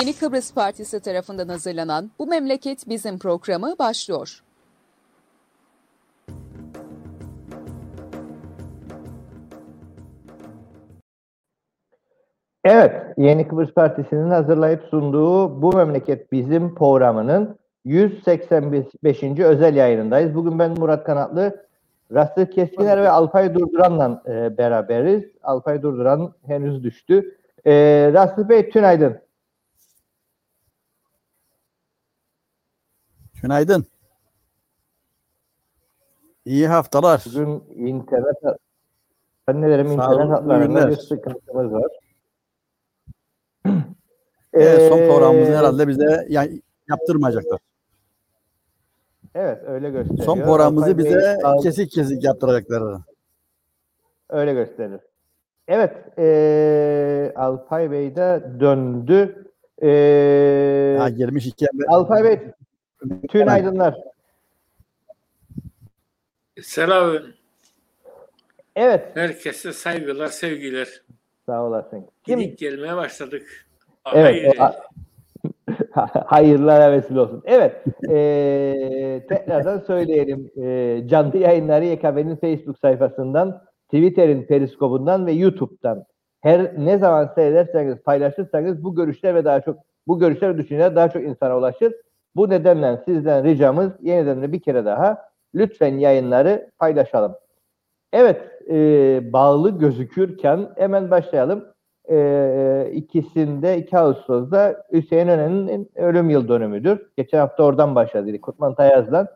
Yeni Kıbrıs Partisi tarafından hazırlanan Bu Memleket Bizim programı başlıyor. Evet, Yeni Kıbrıs Partisi'nin hazırlayıp sunduğu Bu Memleket Bizim programının 185. özel yayınındayız. Bugün ben Murat Kanatlı, Rastı Keskiner ve Alpay Durduran'la e, beraberiz. Alpay Durduran henüz düştü. E, Rastı Bey, tünaydın. Günaydın. İyi haftalar. Bugün internet zannederim Sağ internet hatlarında bir sıkıntımız var. Evet, son Ee, programımızı herhalde bize ya- yaptırmayacaklar. Evet, öyle gösteriyor. Son programımızı Alpay bize kesik kesik yaptıracaklar. Öyle gösterir. Evet, eee Alpay Bey de döndü. Eee Ha, girmiş iki Alpay Bey, tünaydınlar. Selam. Evet, Herkese saygılar, sevgiler. sağ olasın. Kim? Gidip gelmeye başladık. Evet, Hayır. o- hayırlara vesile olsun. Evet, eee, tekrardan söyleyelim. Eee, canlı yayınları YKB'nin Facebook sayfasından, Twitter'in periskobundan ve YouTube'dan her ne zaman seyrederseniz, paylaşırsanız bu görüşler ve daha çok bu görüşler ve düşünceler daha çok insana ulaşır. Bu nedenle sizden ricamız yeniden de bir kere daha lütfen yayınları paylaşalım. Evet, eee, bağlı gözükürken hemen başlayalım. Ee, ikisinde 2 Ağustos'da Hüseyin Önen'in ölüm yıl dönümüdür. Geçen hafta oradan başladı Kutman Tayaz'dan.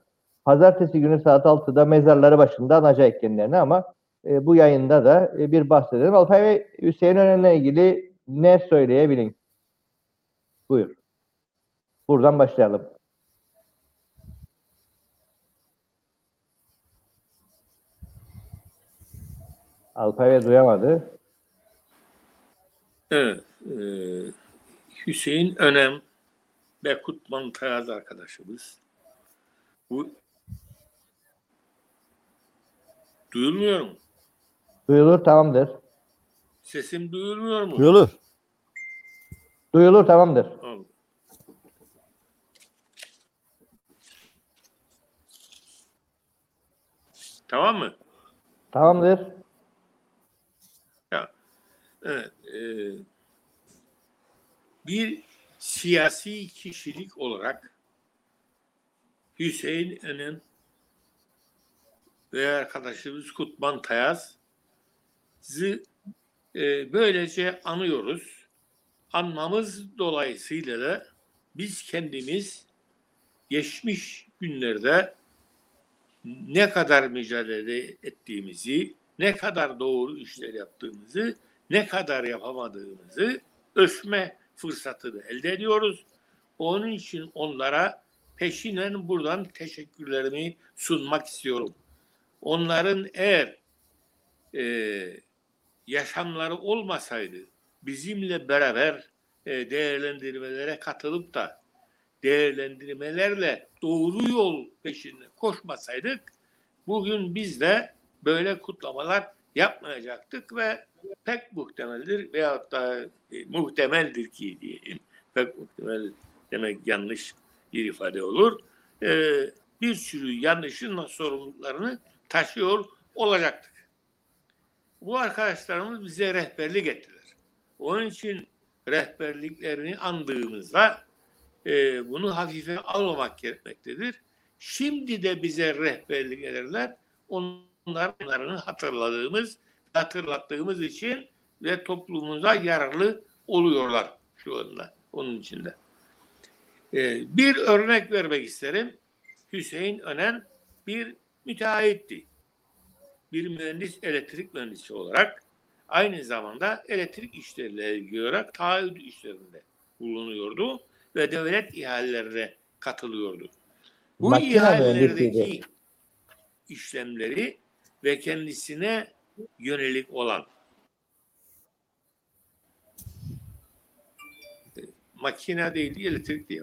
Pazartesi günü saat 6'da mezarları başında anacak kendilerini ama e, bu yayında da e, bir bahsedelim. Alpay Bey Hüseyin Önen'le ilgili ne söyleyebilin? Buyur. Buradan başlayalım. Alpay Bey duyamadı. Evet. e, Hüseyin Önem ve Kutman Tayaz arkadaşımız. Bu Duyulmuyor mu? Duyulur tamamdır. Sesim duyulmuyor mu? Duyulur. Duyulur tamamdır. Al. Tamam mı? Tamamdır. Evet. e, bir siyasi kişilik olarak Hüseyin Önem ve arkadaşımız Kutman Tayaz'ı e, böylece anıyoruz. Anmamız dolayısıyla da biz kendimiz geçmiş günlerde ne kadar mücadele ettiğimizi, ne kadar doğru işler yaptığımızı, ne kadar yapamadığımızı ölçme fırsatını elde ediyoruz. Onun için onlara peşinen buradan teşekkürlerimi sunmak istiyorum. Onların eğer e, yaşamları olmasaydı bizimle beraber e, değerlendirmelere katılıp da değerlendirmelerle doğru yol peşinde koşmasaydık bugün biz de böyle kutlamalar yapmayacaktık ve pek muhtemeldir veyahut da e, muhtemeldir ki diyelim. Pek muhtemel demek yanlış bir ifade olur. E, bir sürü yanlışın sorumluluklarını taşıyor olacaktık. Bu arkadaşlarımız bize rehberlik ettiler. Onun için rehberliklerini andığımızda e, bunu hafife almamak gerekmektedir. Şimdi de bize rehberlik ederler. Onların hatırladığımız, hatırlattığımız için ve toplumumuza yararlı oluyorlar şu anda onun içinde. E, bir örnek vermek isterim. Hüseyin Önen bir müteahhitti. Bir mühendis, elektrik mühendisi olarak aynı zamanda elektrik işleriyle ilgili olarak taahhüt işlerinde bulunuyordu ve devlet ihalelerine katılıyordu. Bu Makine ihalelerdeki işlemleri ve kendisine yönelik olan makine değil elektrik diye.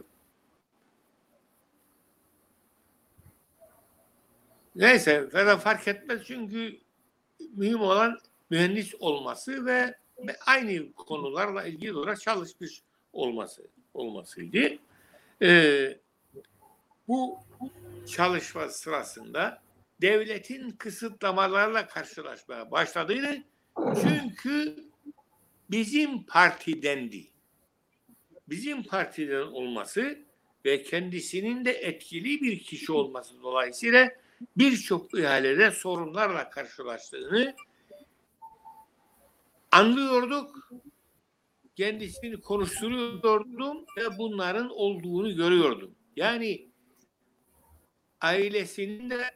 Neyse fark etmez çünkü mühim olan mühendis olması ve aynı konularla ilgili olarak çalışmış olması. Olmasıydı. Ee, bu çalışma sırasında devletin kısıtlamalarla karşılaşmaya başladığını çünkü bizim partidendi. Bizim partiden olması ve kendisinin de etkili bir kişi olması dolayısıyla birçok ihalede sorunlarla karşılaştığını anlıyorduk. Kendisini konuşturuyordum ve bunların olduğunu görüyordum. Yani ailesinin de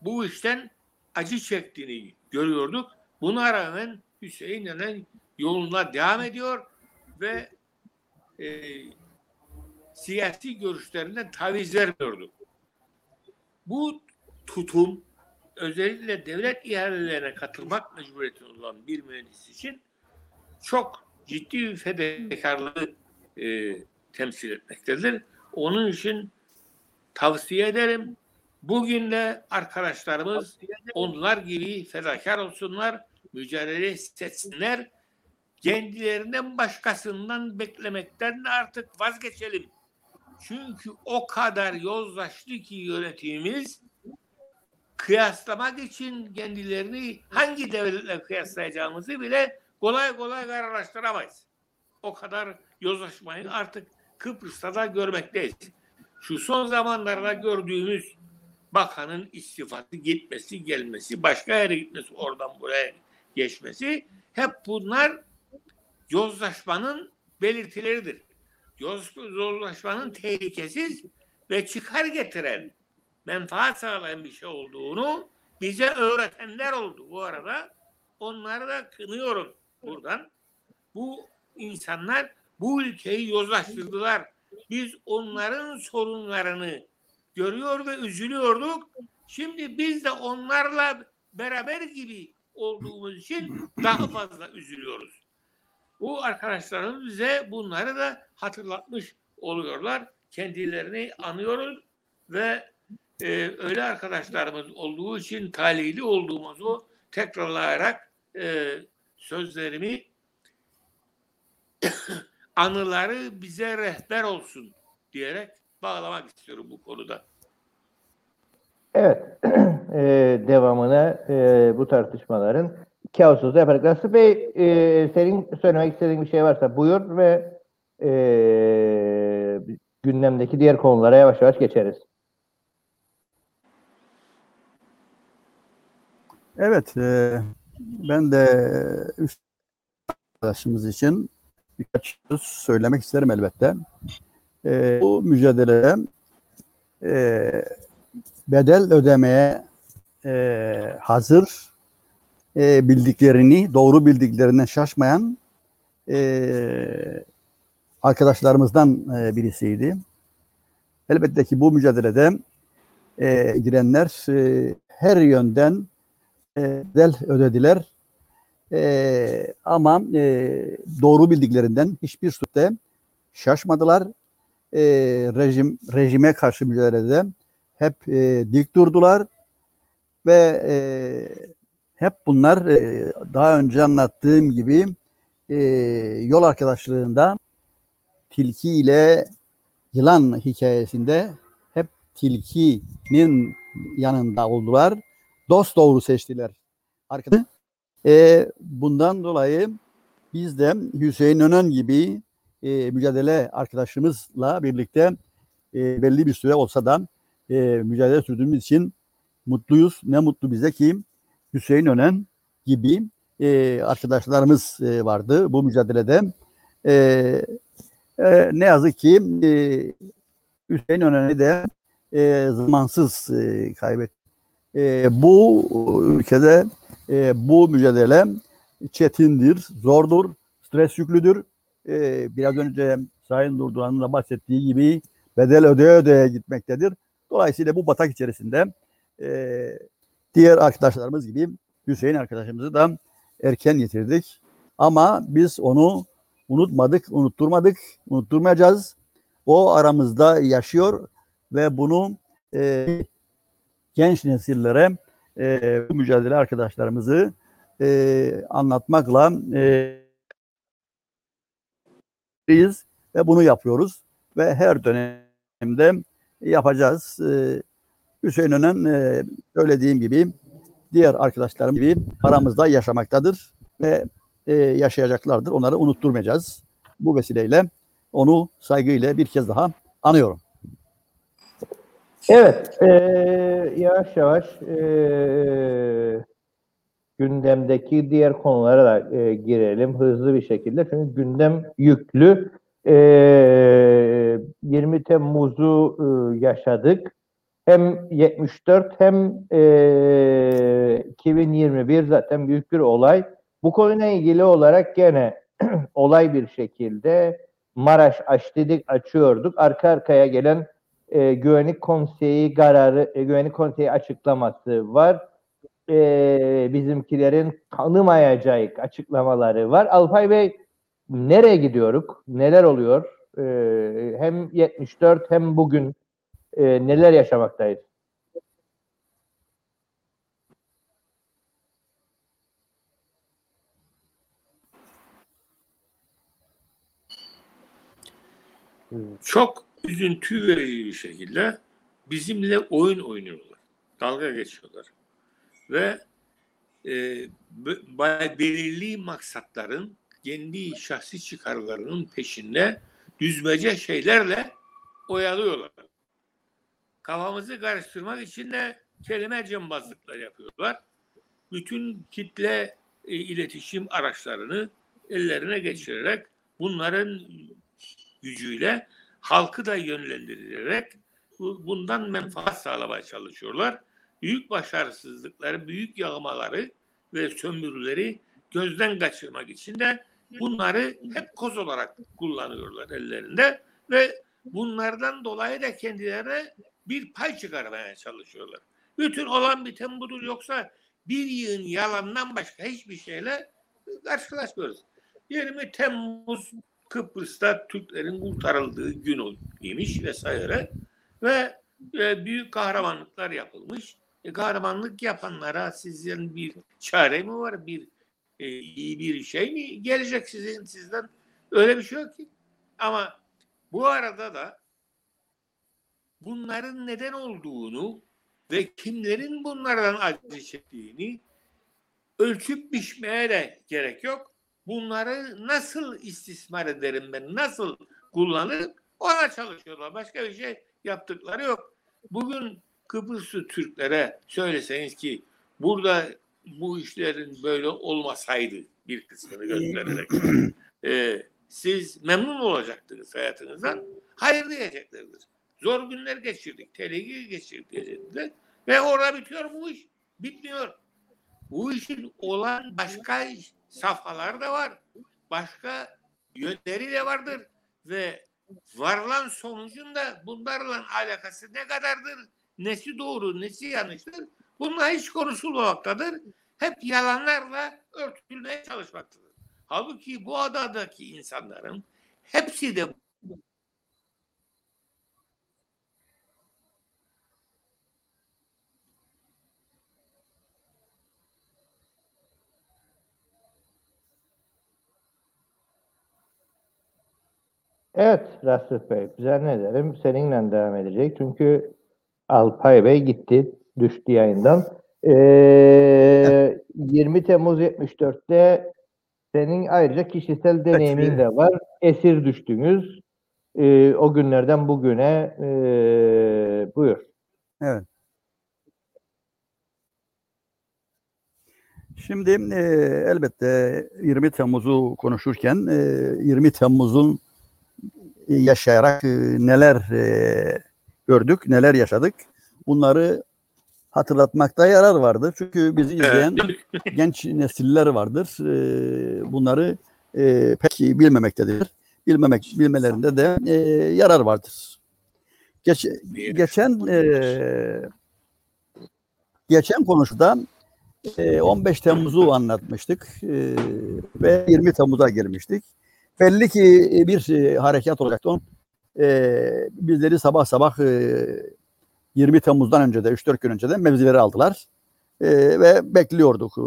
bu işten acı çektiğini görüyorduk. Buna rağmen Hüseyin Önen yoluna devam ediyor ve e, siyasi görüşlerinden taviz vermiyordu. Bu tutum özellikle devlet ihalelerine katılmak mecburiyeti olan bir mühendis için çok ciddi fedakarlığı e, temsil etmektedir. Onun için tavsiye ederim. Bugün de arkadaşlarımız onlar gibi fedakar olsunlar, mücadele etsinler. Kendilerinden başkasından beklemekten artık vazgeçelim. Çünkü o kadar yozlaştı ki yönetimimiz kıyaslamak için kendilerini hangi devletle kıyaslayacağımızı bile kolay kolay kararlaştıramayız. O kadar yozlaşmayı artık Kıbrıs'ta da görmekteyiz. Şu son zamanlarda gördüğümüz bakanın istifası gitmesi gelmesi başka yere gitmesi oradan buraya geçmesi hep bunlar yozlaşmanın belirtileridir. Yoz, yozlaşmanın tehlikesiz ve çıkar getiren menfaat sağlayan bir şey olduğunu bize öğretenler oldu bu arada. Onları da kınıyorum buradan. Bu insanlar bu ülkeyi yozlaştırdılar. Biz onların sorunlarını görüyor ve üzülüyorduk. Şimdi biz de onlarla beraber gibi olduğumuz için daha fazla üzülüyoruz. Bu arkadaşlarımız bize bunları da hatırlatmış oluyorlar. Kendilerini anıyoruz ve e, öyle arkadaşlarımız olduğu için talihli olduğumuzu tekrarlayarak e, sözlerimi anıları bize rehber olsun diyerek bağlamak istiyorum bu konuda. Evet. e, devamını e, bu tartışmaların 2 Ağustos'ta yaparak. Aslı Bey e, senin söylemek istediğin bir şey varsa buyur ve e, gündemdeki diğer konulara yavaş yavaş geçeriz. Evet, e, ben de üst arkadaşımız için birkaç söz söylemek isterim elbette. E, bu mücadelede e, bedel ödemeye e, hazır e, bildiklerini, doğru bildiklerinden şaşmayan e, arkadaşlarımızdan e, birisiydi. Elbette ki bu mücadelede e, girenler e, her yönden e, bedel ödediler. E, ama e, doğru bildiklerinden hiçbir surette şaşmadılar. E, rejim rejime karşı mücadelede hep e, dik durdular ve e, hep bunlar e, daha önce anlattığım gibi e, yol arkadaşlığında tilki ile yılan hikayesinde hep tilkinin yanında oldular. Dost doğru seçtiler. Arkadaşlar, e, bundan dolayı biz de Hüseyin Önen gibi e, mücadele arkadaşımızla birlikte e, belli bir süre olsa da e, mücadele sürdüğümüz için mutluyuz. Ne mutlu bize ki Hüseyin Önen gibi e, arkadaşlarımız e, vardı bu mücadelede. E, e, ne yazık ki e, Hüseyin Önen'i de e, zamansız e, kaybetti. E, bu ülkede e, bu mücadele çetindir, zordur, stres yüklüdür. E, biraz önce Sayın Durduran'ın da bahsettiği gibi bedel ödeye ödeye gitmektedir. Dolayısıyla bu batak içerisinde e, diğer arkadaşlarımız gibi Hüseyin arkadaşımızı da erken getirdik. Ama biz onu unutmadık, unutturmadık, unutturmayacağız. O aramızda yaşıyor ve bunu e, genç nesillere e, bu mücadele arkadaşlarımızı e, anlatmakla e, ve bunu yapıyoruz ve her dönemde yapacağız. Ee, Hüseyin Önen e, söylediğim gibi diğer arkadaşlarım gibi aramızda yaşamaktadır ve e, yaşayacaklardır. Onları unutturmayacağız. Bu vesileyle onu saygıyla bir kez daha anıyorum. Evet, eee, yavaş yavaş eee, gündemdeki diğer konulara da eee, girelim hızlı bir şekilde. Çünkü gündem yüklü. Eee, 20 Temmuz'u eee, yaşadık. Hem 74 hem eee, 2021 zaten büyük bir olay. Bu konuyla ilgili olarak gene olay bir şekilde Maraş aç dedik açıyorduk. Arka arkaya gelen e, Güvenlik Konseyi kararı, e, Güvenlik Konseyi açıklaması var. E, bizimkilerin tanımayacağı açıklamaları var. Alpay Bey nereye gidiyoruz? Neler oluyor? E, hem 74 hem bugün e, neler yaşamaktayız? çok üzüntü verici şekilde bizimle oyun oynuyorlar. Dalga geçiyorlar. Ve e, be- belirli maksatların kendi şahsi çıkarlarının peşinde düzmece şeylerle oyalıyorlar. Kafamızı karıştırmak için de kelime cambazlıklar yapıyorlar. Bütün kitle e, iletişim araçlarını ellerine geçirerek bunların gücüyle halkı da yönlendirerek bu- bundan menfaat sağlamaya çalışıyorlar. Büyük başarısızlıkları, büyük yağmaları ve sömürüleri gözden kaçırmak için de bunları hep koz olarak kullanıyorlar ellerinde ve bunlardan dolayı da kendilerine bir pay çıkarmaya çalışıyorlar. Bütün olan biten budur yoksa bir yığın yalandan başka hiçbir şeyle karşılaşmıyoruz. 20 Temmuz Kıbrıs'ta Türklerin kurtarıldığı gün olmuş vesaire ve e, büyük kahramanlıklar yapılmış. E, kahramanlık yapanlara sizin bir çare mi var? Bir e, iyi bir şey mi gelecek sizin sizden? Öyle bir şey yok ki. Ama bu arada da bunların neden olduğunu ve kimlerin bunlardan acı çektiğini ölçüp biçmeye de gerek yok. Bunları nasıl istismar ederim ben, nasıl kullanırım ona çalışıyorlar. Başka bir şey yaptıkları yok. Bugün Kıbrıslı Türklere söyleseniz ki burada bu işlerin böyle olmasaydı bir kısmını göstererek e, siz memnun olacaktınız hayatınızdan. Hayır diyeceklerdir. Zor günler geçirdik, tehlike geçirdik diyecekler. Ve orada bitiyor bu iş. Bitmiyor. Bu işin olan başka safhalar da var. Başka yönleri de vardır. Ve varılan sonucun da bunlarla alakası ne kadardır? Nesi doğru, nesi yanlıştır? Bunlar hiç konuşulmamaktadır. Hep yalanlarla örtülmeye çalışmaktadır. Halbuki bu adadaki insanların hepsi de Evet Rastif Bey, zannederim seninle devam edecek. Çünkü Alpay Bey gitti, düştü yayından. Ee, 20 Temmuz 74'te senin ayrıca kişisel deneyimin de var. Esir düştünüz. Ee, o günlerden bugüne ee, buyur. Evet. Şimdi e, elbette 20 Temmuz'u konuşurken e, 20 Temmuz'un yaşayarak e, neler e, gördük, neler yaşadık bunları hatırlatmakta yarar vardır. Çünkü bizi izleyen genç nesiller vardır. E, bunları pek bilmemektedir. Bilmemek, bilmelerinde de yarar vardır. Geç, geçen geçen konuşuda e, 15 Temmuz'u anlatmıştık ve 20 Temmuz'a girmiştik. Belli ki bir e, harekat olacaktı. Onun, e, bizleri sabah sabah e, 20 Temmuz'dan önce de 3-4 gün önce de mevzileri aldılar. E, ve bekliyorduk e,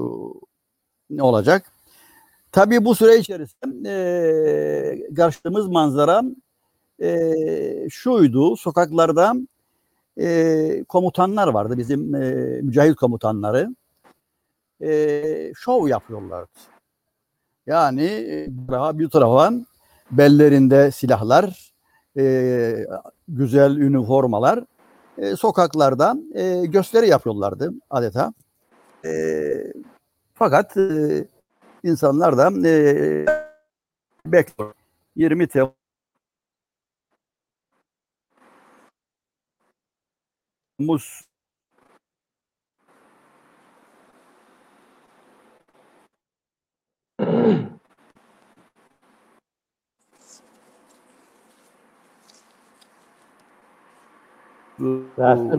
ne olacak. tabii bu süre içerisinde e, karşılaştığımız manzara e, şuydu. Sokaklarda e, komutanlar vardı. Bizim e, mücahit komutanları. E, şov yapıyorlardı. Yani e, bir tarafa bellerinde silahlar, e, güzel üniformalar, e, sokaklarda e, gösteri yapıyorlardı adeta. E, fakat e, insanlar da e, bekliyor. 20 Temmuz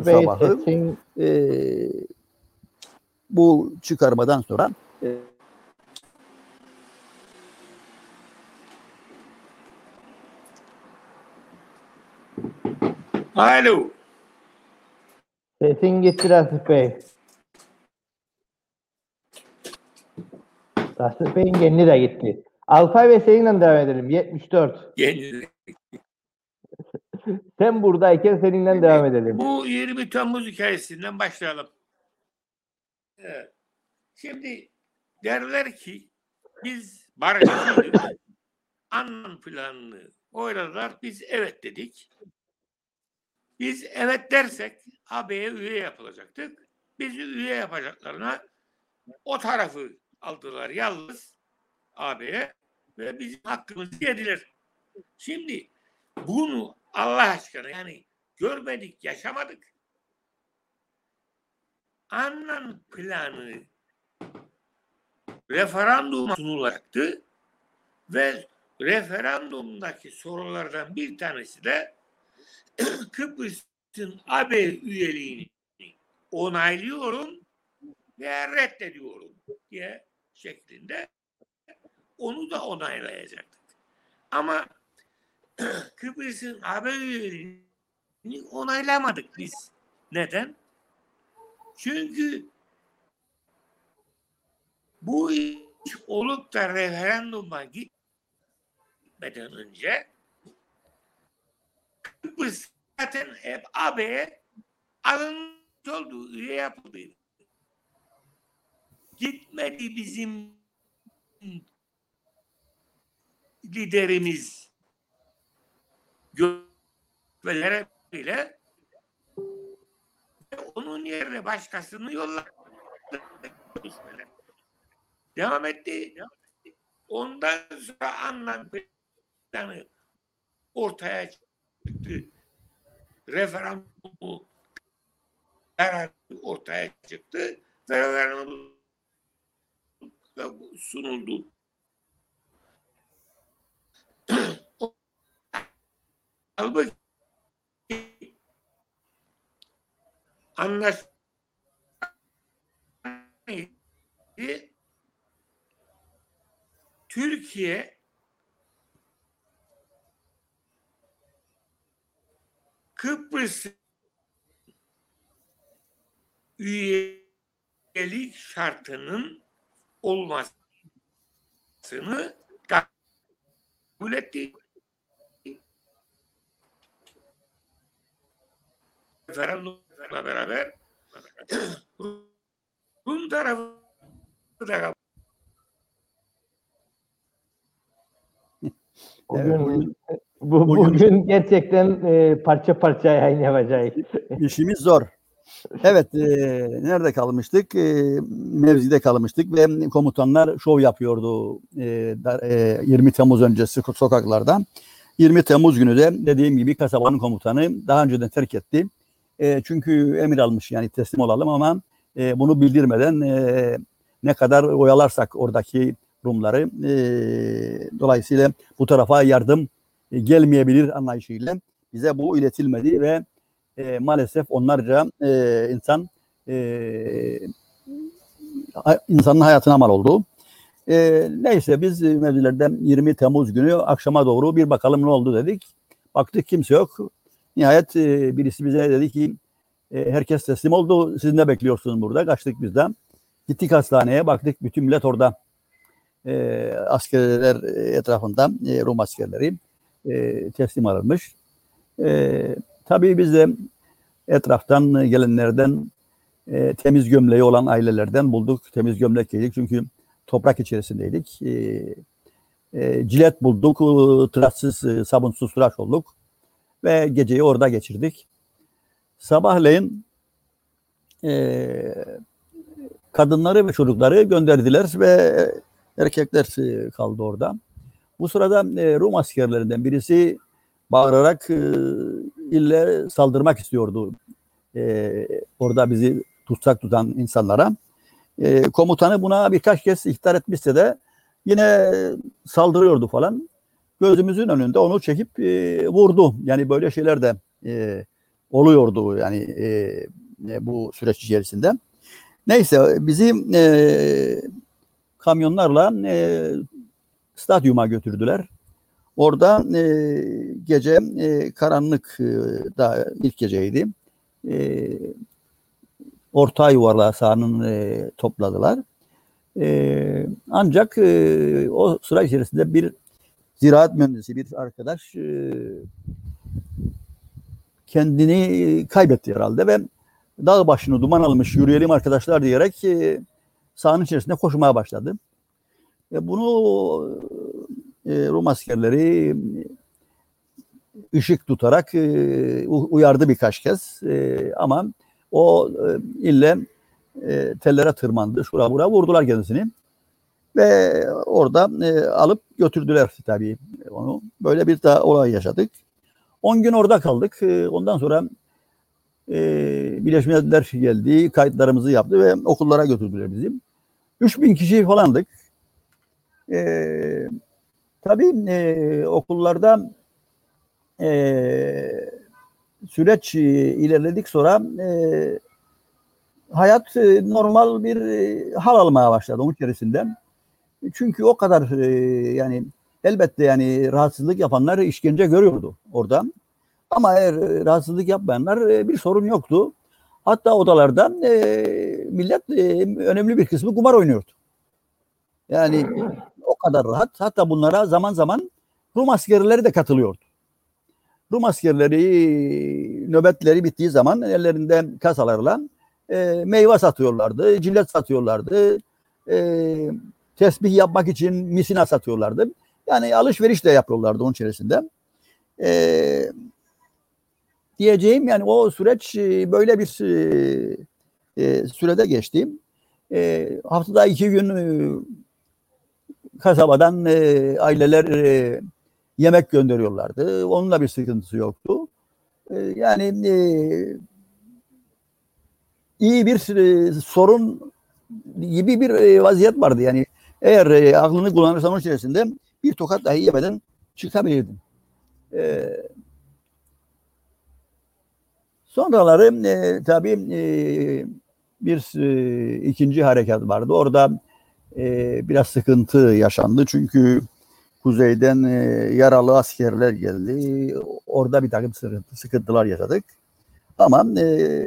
Sabahı sesin e, bu çıkarmadan sonra e, Alo. Sesin gitti Rasif Bey. Rasif Bey'in kendi de gitti. Alpay ve seninle devam edelim. 74. Yeni. Sen buradayken seninle devam edelim. Bu 20 Temmuz hikayesinden başlayalım. Evet. Şimdi derler ki biz barışçıydık. Anlam planını oyladılar. Biz evet dedik. Biz evet dersek AB'ye üye yapılacaktık. Bizi üye yapacaklarına o tarafı aldılar yalnız AB'ye ve bizim hakkımızı yediler. Şimdi bunu Allah aşkına yani görmedik, yaşamadık. Annan planı referanduma sunulacaktı ve referandumdaki sorulardan bir tanesi de Kıbrıs'ın AB üyeliğini onaylıyorum veya reddediyorum diye şeklinde onu da onaylayacaktık. Ama Kıbrıs'ın AB üyeliğini onaylamadık biz. Neden? Çünkü bu iş olup da referanduma gitmeden önce Kıbrıs zaten hep AB'ye alınmış oldu, üye yapıldı. Gitmedi bizim liderimiz görüşmelere bile onun yerine başkasını yolladı. Devam etti. Ondan sonra anlam planı ortaya çıktı. Referandumu ortaya çıktı. Referandum sunuldu. Halbuki anlaş Türkiye Kıbrıs üyelik şartının olmasını kabul etti. Referandumla beraber Rum tarafı da Bugün, Evet, bugün- bu, bugün- bugün gerçekten e, parça parça yayın yapacağız. işimiz zor. Evet, e, nerede kalmıştık? E, mevzide kalmıştık ve komutanlar şov yapıyordu e, da- e, 20 Temmuz öncesi sokaklarda. 20 Temmuz günü de dediğim gibi kasabanın komutanı daha önceden terk etti. E, çünkü emir almış yani teslim olalım ama e, bunu bildirmeden e, ne kadar oyalarsak oradaki Rumları e, dolayısıyla bu tarafa yardım e, gelmeyebilir anlayışıyla bize bu iletilmedi ve e, maalesef onlarca e, insan e, insanın hayatına mal oldu. E, neyse biz mevzilerden 20 Temmuz günü akşama doğru bir bakalım ne oldu dedik. Baktık kimse yok. Nihayet e, birisi bize dedi ki e, herkes teslim oldu. Siz ne bekliyorsunuz burada? Kaçtık biz de. Gittik hastaneye baktık bütün millet orada. e, askerler etrafında e, Rum askerleri e, teslim alınmış. E, tabii biz de etraftan gelenlerden e, temiz gömleği olan ailelerden bulduk. Temiz gömlek giydik çünkü toprak içerisindeydik. E, e, cilet bulduk, e, tıraşsız, e, sabunsuz tıraş olduk ve geceyi orada geçirdik. Sabahleyin e, kadınları ve çocukları gönderdiler ve erkekler e, kaldı orada. Bu sırada e, Rum askerlerinden birisi bağırarak e, ille saldırmak istiyordu. E, orada bizi tutsak tutan insanlara. E, komutanı buna birkaç kez ihtar etmişse de yine saldırıyordu falan. Gözümüzün önünde onu çekip e, vurdu. Yani böyle şeyler de e, oluyordu yani e, e, bu süreç içerisinde. Neyse bizi e, kamyonlarla e, stadyuma götürdüler. Orada e, gece e, karanlık e, da ilk geceydi. E, orta yuvarlağı sahanın e, topladılar. E, ancak e, o sıra içerisinde bir ziraat mühendisi bir arkadaş e, kendini kaybetti herhalde ve dağ başını duman almış yürüyelim arkadaşlar diyerek e, sahanın içerisinde koşmaya başladı. E, bunu e, Rum askerleri ışık tutarak e, uyardı birkaç kez e, ama o e, ille e, tellere tırmandı. Şura bura vurdular kendisini. Ve orada e, alıp götürdüler tabii onu. Böyle bir daha olay yaşadık. 10 gün orada kaldık. E, ondan sonra e, Birleşmiş Milletler geldi, kayıtlarımızı yaptı ve okullara götürdüler bizim. 3000 kişi falandık. E, tabii e, okullarda e, süreç ilerledik sonra e, hayat e, normal bir e, hal almaya başladı onun içerisinden. Çünkü o kadar e, yani elbette yani rahatsızlık yapanlar işkence görüyordu orada. Ama eğer rahatsızlık yapmayanlar bir sorun yoktu. Hatta odalarda millet önemli bir kısmı kumar oynuyordu. Yani o kadar rahat. Hatta bunlara zaman zaman Rum askerleri de katılıyordu. Rum askerleri nöbetleri bittiği zaman ellerinde kasalarla e, meyve satıyorlardı, cilet satıyorlardı, e, tesbih yapmak için misina satıyorlardı. Yani alışveriş de yapıyorlardı onun içerisinde. E, diyeceğim yani o süreç e, böyle bir e, e, sürede geçti. E, haftada iki gün e, kasabadan e, aileler e, yemek gönderiyorlardı. Onunla bir sıkıntısı yoktu. E, yani e, iyi bir e, sorun gibi bir e, vaziyet vardı. Yani eğer e, aklını kullanırsan onun içerisinde bir tokat dahi yemeden çıkabilirdin. E, sonraları e, tabii e, bir e, ikinci harekat vardı. Orada e, biraz sıkıntı yaşandı. Çünkü kuzeyden e, yaralı askerler geldi. Orada bir takım sıkıntı, sıkıntılar yaşadık. Ama e,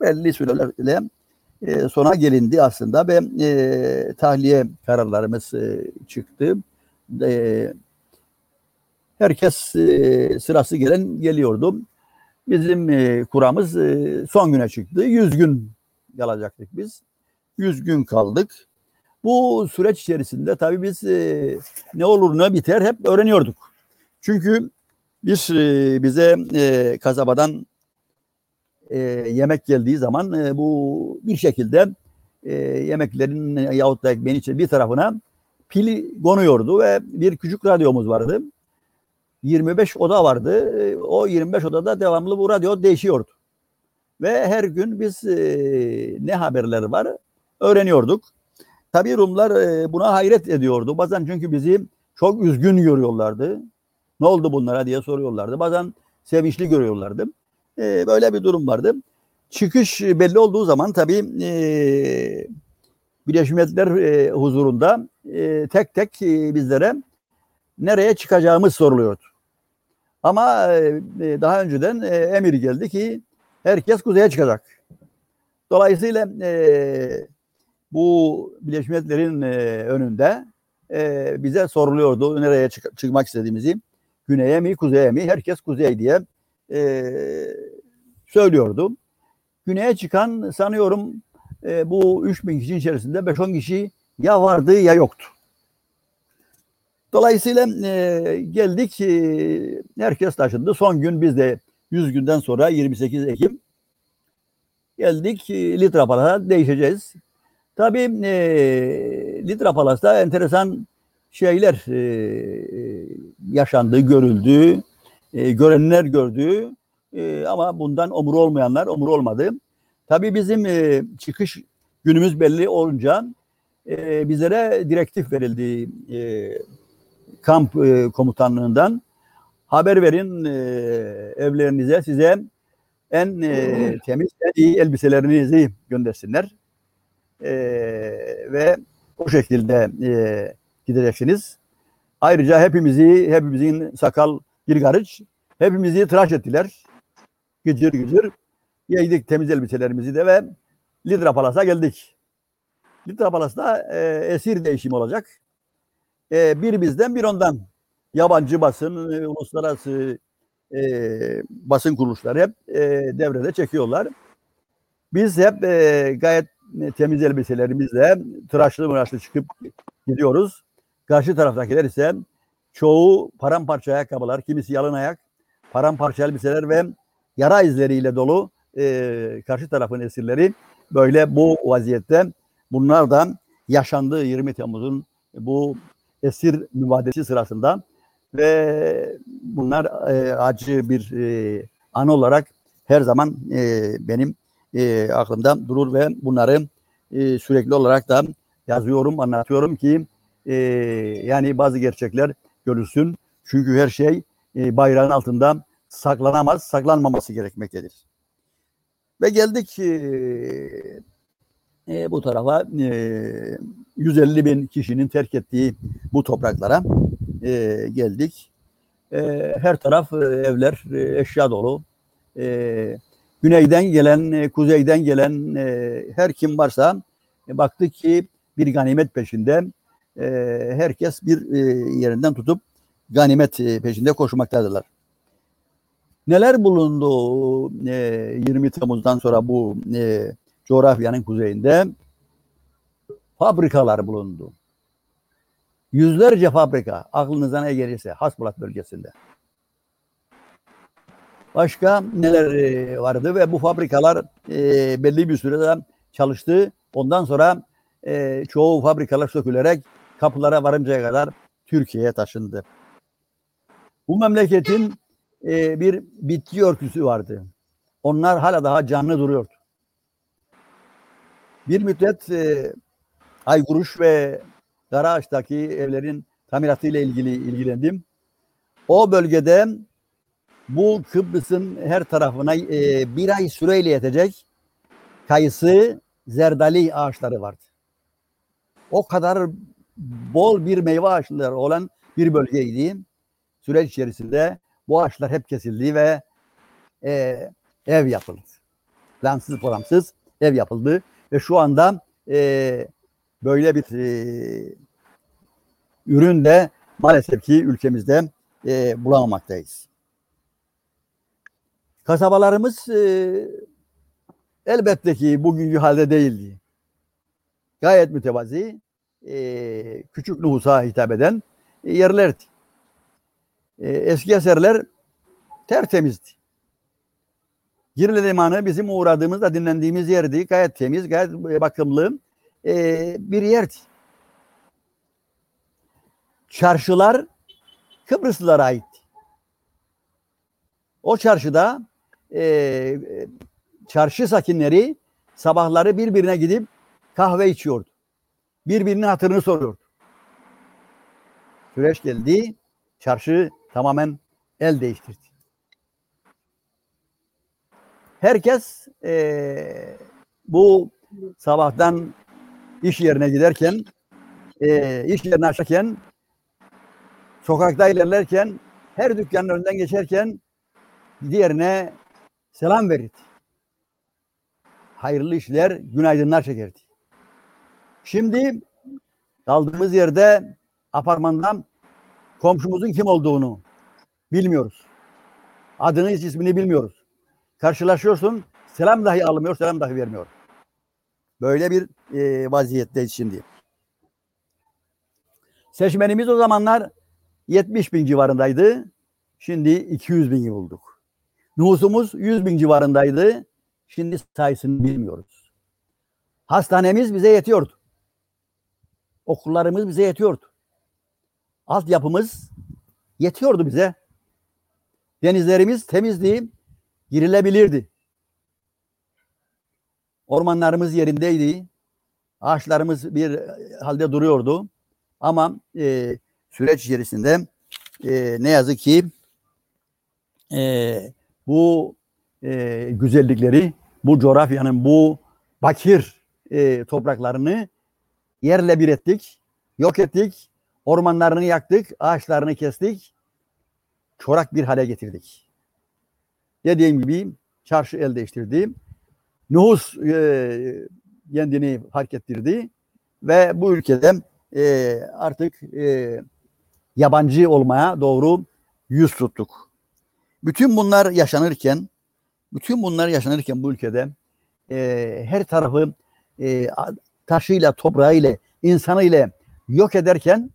belli sürelerle e, sona gelindi aslında ve e, tahliye kararlarımız e, çıktı. E, herkes e, sırası gelen geliyordu. Bizim e, kuramız e, son güne çıktı. 100 gün kalacaktık biz. 100 gün kaldık. Bu süreç içerisinde tabii biz e, ne olur ne biter hep öğreniyorduk. Çünkü bir e, bize e, kasabadan e, yemek geldiği zaman e, bu bir şekilde e, yemeklerin e, yahut da ekmeğin için bir tarafına pil konuyordu ve bir küçük radyomuz vardı. 25 oda vardı. E, o 25 odada devamlı bu radyo değişiyordu. Ve her gün biz e, ne haberler var öğreniyorduk. Tabii Rumlar e, buna hayret ediyordu. Bazen çünkü bizi çok üzgün görüyorlardı. Ne oldu bunlara diye soruyorlardı. Bazen sevinçli görüyorlardı. E, böyle bir durum vardı. Çıkış belli olduğu zaman tabii e, Birleşmiş Milletler e, huzurunda e, tek tek e, bizlere nereye çıkacağımız soruluyordu. Ama e, daha önceden e, emir geldi ki herkes kuzeye çıkacak. Dolayısıyla e, bu Birleşmiş Milletler'in e, önünde e, bize soruluyordu nereye çık- çıkmak istediğimizi. Güneye mi, kuzeye mi? Herkes kuzey diye e, söylüyordu. Güneye çıkan sanıyorum e, bu 3000 kişi içerisinde 5-10 kişi ya vardı ya yoktu. Dolayısıyla e, geldik e, herkes taşındı. Son gün biz de 100 günden sonra 28 Ekim geldik e, Litra Palas'a değişeceğiz. Tabii e, Litra Palas'ta enteresan şeyler e, yaşandı, görüldü, e, görenler gördü e, ama bundan omur olmayanlar omur olmadı. Tabii bizim e, çıkış günümüz belli olunca e, bizlere direktif verildi e, kamp e, komutanlığından. Haber verin evlerinize size en temiz, en iyi elbiselerinizi göndersinler. Ve o şekilde gideceksiniz. Ayrıca hepimizi, hepimizin sakal girgarıç, hepimizi tıraş ettiler. Gıcır gıcır. Giydik temiz elbiselerimizi de ve Lidra Palas'a geldik. Lidra Palas'ta e, esir değişimi olacak. E, bir bizden bir ondan. Yabancı basın, e, uluslararası e, basın kuruluşları hep e, devrede çekiyorlar. Biz hep e, gayet temiz elbiselerimizle tıraşlı mıraşlı çıkıp gidiyoruz. Karşı taraftakiler ise çoğu paramparça ayakkabılar, kimisi yalın ayak, paramparça elbiseler ve yara izleriyle dolu e, karşı tarafın esirleri böyle bu vaziyette. Bunlar da yaşandı 20 Temmuz'un bu esir mübadelesi sırasında ve bunlar e, acı bir e, an olarak her zaman e, benim e, aklımda durur ve bunları e, sürekli olarak da yazıyorum, anlatıyorum ki e, yani bazı gerçekler görülsün. Çünkü her şey e, bayrağın altında saklanamaz, saklanmaması gerekmektedir. Ve geldik e, e, bu tarafa e, 150 bin kişinin terk ettiği bu topraklara e, geldik. E, her taraf e, evler e, eşya dolu. E, güneyden gelen, e, kuzeyden gelen e, her kim varsa e, baktık ki bir ganimet peşinde. E, herkes bir e, yerinden tutup ganimet e, peşinde koşmaktadırlar. Neler bulundu e, 20 Temmuz'dan sonra bu e, coğrafyanın kuzeyinde? Fabrikalar bulundu. Yüzlerce fabrika aklınıza ne gelirse Hasbulat bölgesinde. Başka neler e, vardı ve bu fabrikalar e, belli bir sürede çalıştı. Ondan sonra e, çoğu fabrikalar sökülerek kapılara varıncaya kadar Türkiye'ye taşındı. Bu memleketin e, bir bitki örtüsü vardı. Onlar hala daha canlı duruyordu. Bir müddet e, Ayguruş ve Karaağaç'taki evlerin tamiratıyla ilgili ilgilendim. O bölgede bu Kıbrıs'ın her tarafına e, bir ay süreyle yetecek kayısı, zerdali ağaçları vardı. O kadar bol bir meyve ağaçları olan bir bölgeydi. Süreç içerisinde bu ağaçlar hep kesildi ve e, ev yapıldı. Plansız programsız ev yapıldı ve şu anda e, böyle bir e, ürün de maalesef ki ülkemizde e, bulamamaktayız. Kasabalarımız e, elbette ki bugünkü halde değildi. Gayet mütevazi, e, küçük nüfusa hitap eden e, yerlerdi. E, eski eserler tertemizdi. Girli Limanı bizim uğradığımızda dinlendiğimiz yerdi. Gayet temiz, gayet bakımlı e, bir yerdi. Çarşılar Kıbrıslılara aitti. O çarşıda e, çarşı sakinleri sabahları birbirine gidip kahve içiyordu. Birbirinin hatırını soruyordu. Süreç geldi, çarşı tamamen el değiştirdi. Herkes e, bu sabahtan iş yerine giderken, e, iş yerine açarken, sokakta ilerlerken, her dükkanın önünden geçerken diğerine selam verirdi. Hayırlı işler, günaydınlar çekerdi. Şimdi kaldığımız yerde apartmandan komşumuzun kim olduğunu bilmiyoruz. Adını ismini bilmiyoruz. Karşılaşıyorsun selam dahi almıyor, selam dahi vermiyor. Böyle bir e, vaziyetteyiz şimdi. Seçmenimiz o zamanlar 70 bin civarındaydı. Şimdi 200 bini bulduk. Nüfusumuz 100 bin civarındaydı. Şimdi sayısını bilmiyoruz. Hastanemiz bize yetiyordu. Okullarımız bize yetiyordu. Altyapımız yetiyordu bize. Denizlerimiz temizdi, girilebilirdi. Ormanlarımız yerindeydi. Ağaçlarımız bir halde duruyordu. Ama e, süreç içerisinde e, ne yazık ki e, bu e, güzellikleri, bu coğrafyanın bu bakir e, topraklarını yerle bir ettik, yok ettik, ormanlarını yaktık, ağaçlarını kestik, çorak bir hale getirdik. Dediğim gibi çarşı el değiştirdi. Nüfus e, kendini fark ettirdi ve bu ülkede e, artık e, yabancı olmaya doğru yüz tuttuk. Bütün bunlar yaşanırken, bütün bunlar yaşanırken bu ülkede e, her tarafı e, taşıyla, toprağıyla, insanıyla yok ederken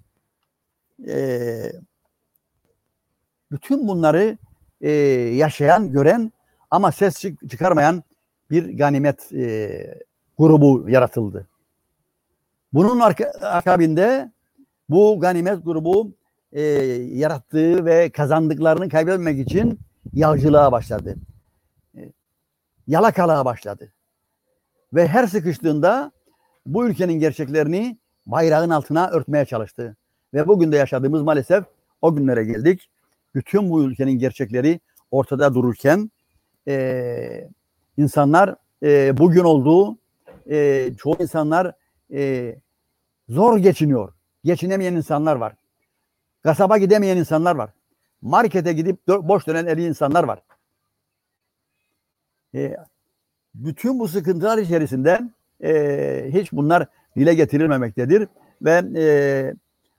e, bütün bunları e, yaşayan, gören ama ses çık- çıkarmayan bir ganimet e, grubu yaratıldı. Bunun arka, akabinde bu ganimet grubu e, yarattığı ve kazandıklarını kaybetmek için yağcılığa başladı. E, yalakalığa başladı. Ve her sıkıştığında bu ülkenin gerçeklerini bayrağın altına örtmeye çalıştı. Ve bugün de yaşadığımız maalesef o günlere geldik. Bütün bu ülkenin gerçekleri ortada dururken e, insanlar e, bugün olduğu e, çoğu insanlar e, zor geçiniyor. Geçinemeyen insanlar var. Kasaba gidemeyen insanlar var. Markete gidip boş dönen eli insanlar var. E, bütün bu sıkıntılar içerisinde e, hiç bunlar dile getirilmemektedir ve e,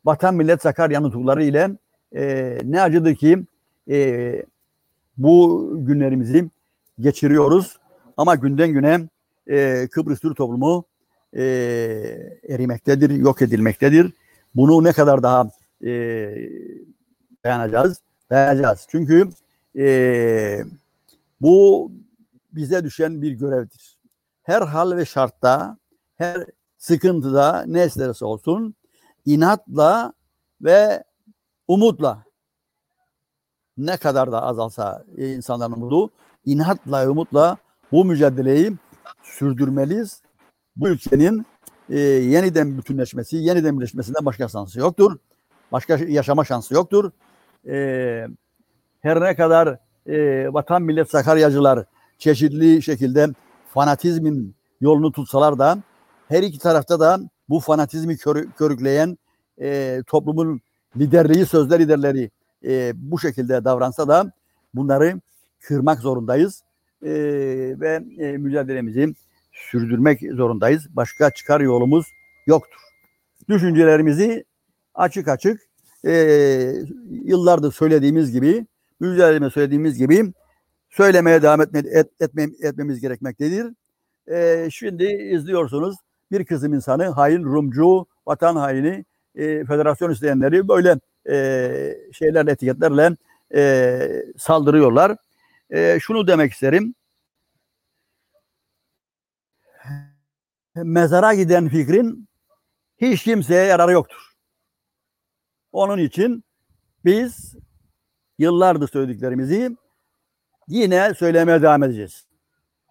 Vatan Millet Sakarya nutukları ile e, ne acıdır ki e, bu günlerimizi geçiriyoruz ama günden güne e, Kıbrıs Türk toplumu e, erimektedir, yok edilmektedir. Bunu ne kadar daha e, dayanacağız? Dayanacağız. Çünkü e, bu bize düşen bir görevdir. Her hal ve şartta, her sıkıntıda ne isterse olsun inatla ve umutla ne kadar da azalsa insanların umudu inatla ve umutla bu mücadeleyi sürdürmeliyiz. Bu ülkenin e, yeniden bütünleşmesi, yeniden birleşmesinden başka şansı yoktur. Başka yaşama şansı yoktur. E, her ne kadar e, vatan millet Sakaryacılar çeşitli şekilde fanatizmin yolunu tutsalar da her iki tarafta da bu fanatizmi körü- körükleyen e, toplumun liderliği, sözde liderleri e, bu şekilde davransa da bunları kırmak zorundayız E, ve e, mücadelemizi sürdürmek zorundayız. Başka çıkar yolumuz yoktur. Düşüncelerimizi açık açık e, yıllardır söylediğimiz gibi, mücadeleme söylediğimiz gibi söylemeye devam etme, et, etme, etmemiz gerekmektedir. E, şimdi izliyorsunuz bir kısım insanı hain, Rumcu, vatan haini, e, federasyon isteyenleri böyle e, şeylerle, etiketlerle e, saldırıyorlar. E, şunu demek isterim. Mezara giden fikrin hiç kimseye yararı yoktur. Onun için biz yıllardır söylediklerimizi yine söylemeye devam edeceğiz.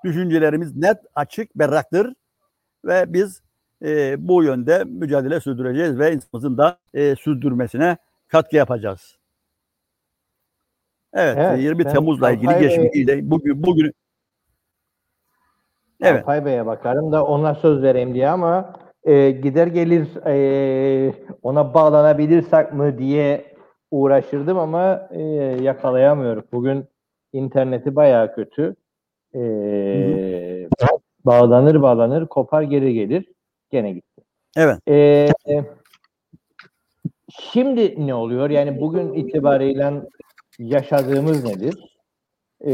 Düşüncelerimiz net, açık, berraktır ve biz e, bu yönde mücadele sürdüreceğiz ve insanımızın da e, sürdürmesine katkı yapacağız. Evet, Evet, 20 ben Temmuz'la ilgili Alpay Bey- geçmişiyle bugün bugün Evet. Alpay Bey'e bakarım da ona söz vereyim diye ama e, gider gelir e, ona bağlanabilirsek mı diye uğraşırdım ama e, yakalayamıyorum. Bugün interneti bayağı kötü. E, bağlanır bağlanır kopar geri gelir. Gene gitti. Evet. E, e, Şimdi ne oluyor? Yani bugün itibariyle yaşadığımız nedir? E,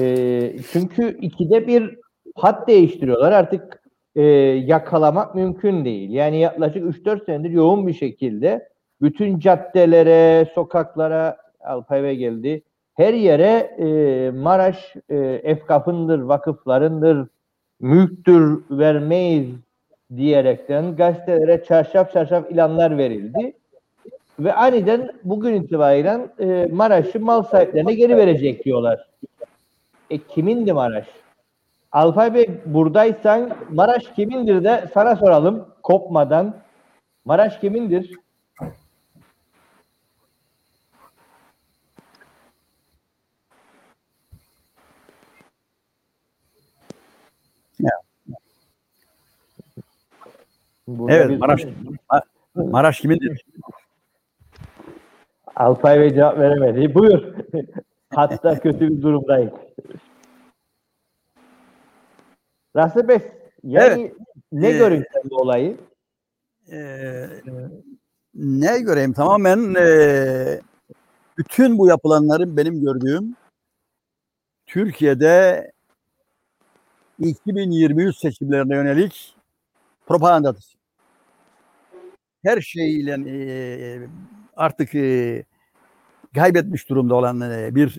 çünkü ikide bir hat değiştiriyorlar. Artık e, yakalamak mümkün değil. Yani yaklaşık 3-4 senedir yoğun bir şekilde bütün caddelere, sokaklara Alpayve geldi. Her yere e, Maraş e, efkafındır, vakıflarındır, mülktür vermeyiz diyerekten gazetelere çarşaf çarşaf ilanlar verildi. Ve aniden bugün itibariyle e, Maraş'ı mal sahiplerine geri verecek diyorlar. E kimindi Maraş? Alpay Bey buradaysan Maraş kimindir de sana soralım kopmadan. Maraş kimindir? Burada Evet biz- Maraş. Maraş kimindir? Alpay Bey cevap veremedi. Buyur. Hatta kötü bir durumdayız. Rasip Bey, yani ne Ee, sen bu olayı? Ee, ne göreyim tamamen e, bütün bu yapılanların benim gördüğüm Türkiye'de 2023 seçimlerine yönelik propagandadır. Her şeyle e, artık e, kaybetmiş durumda olan e, bir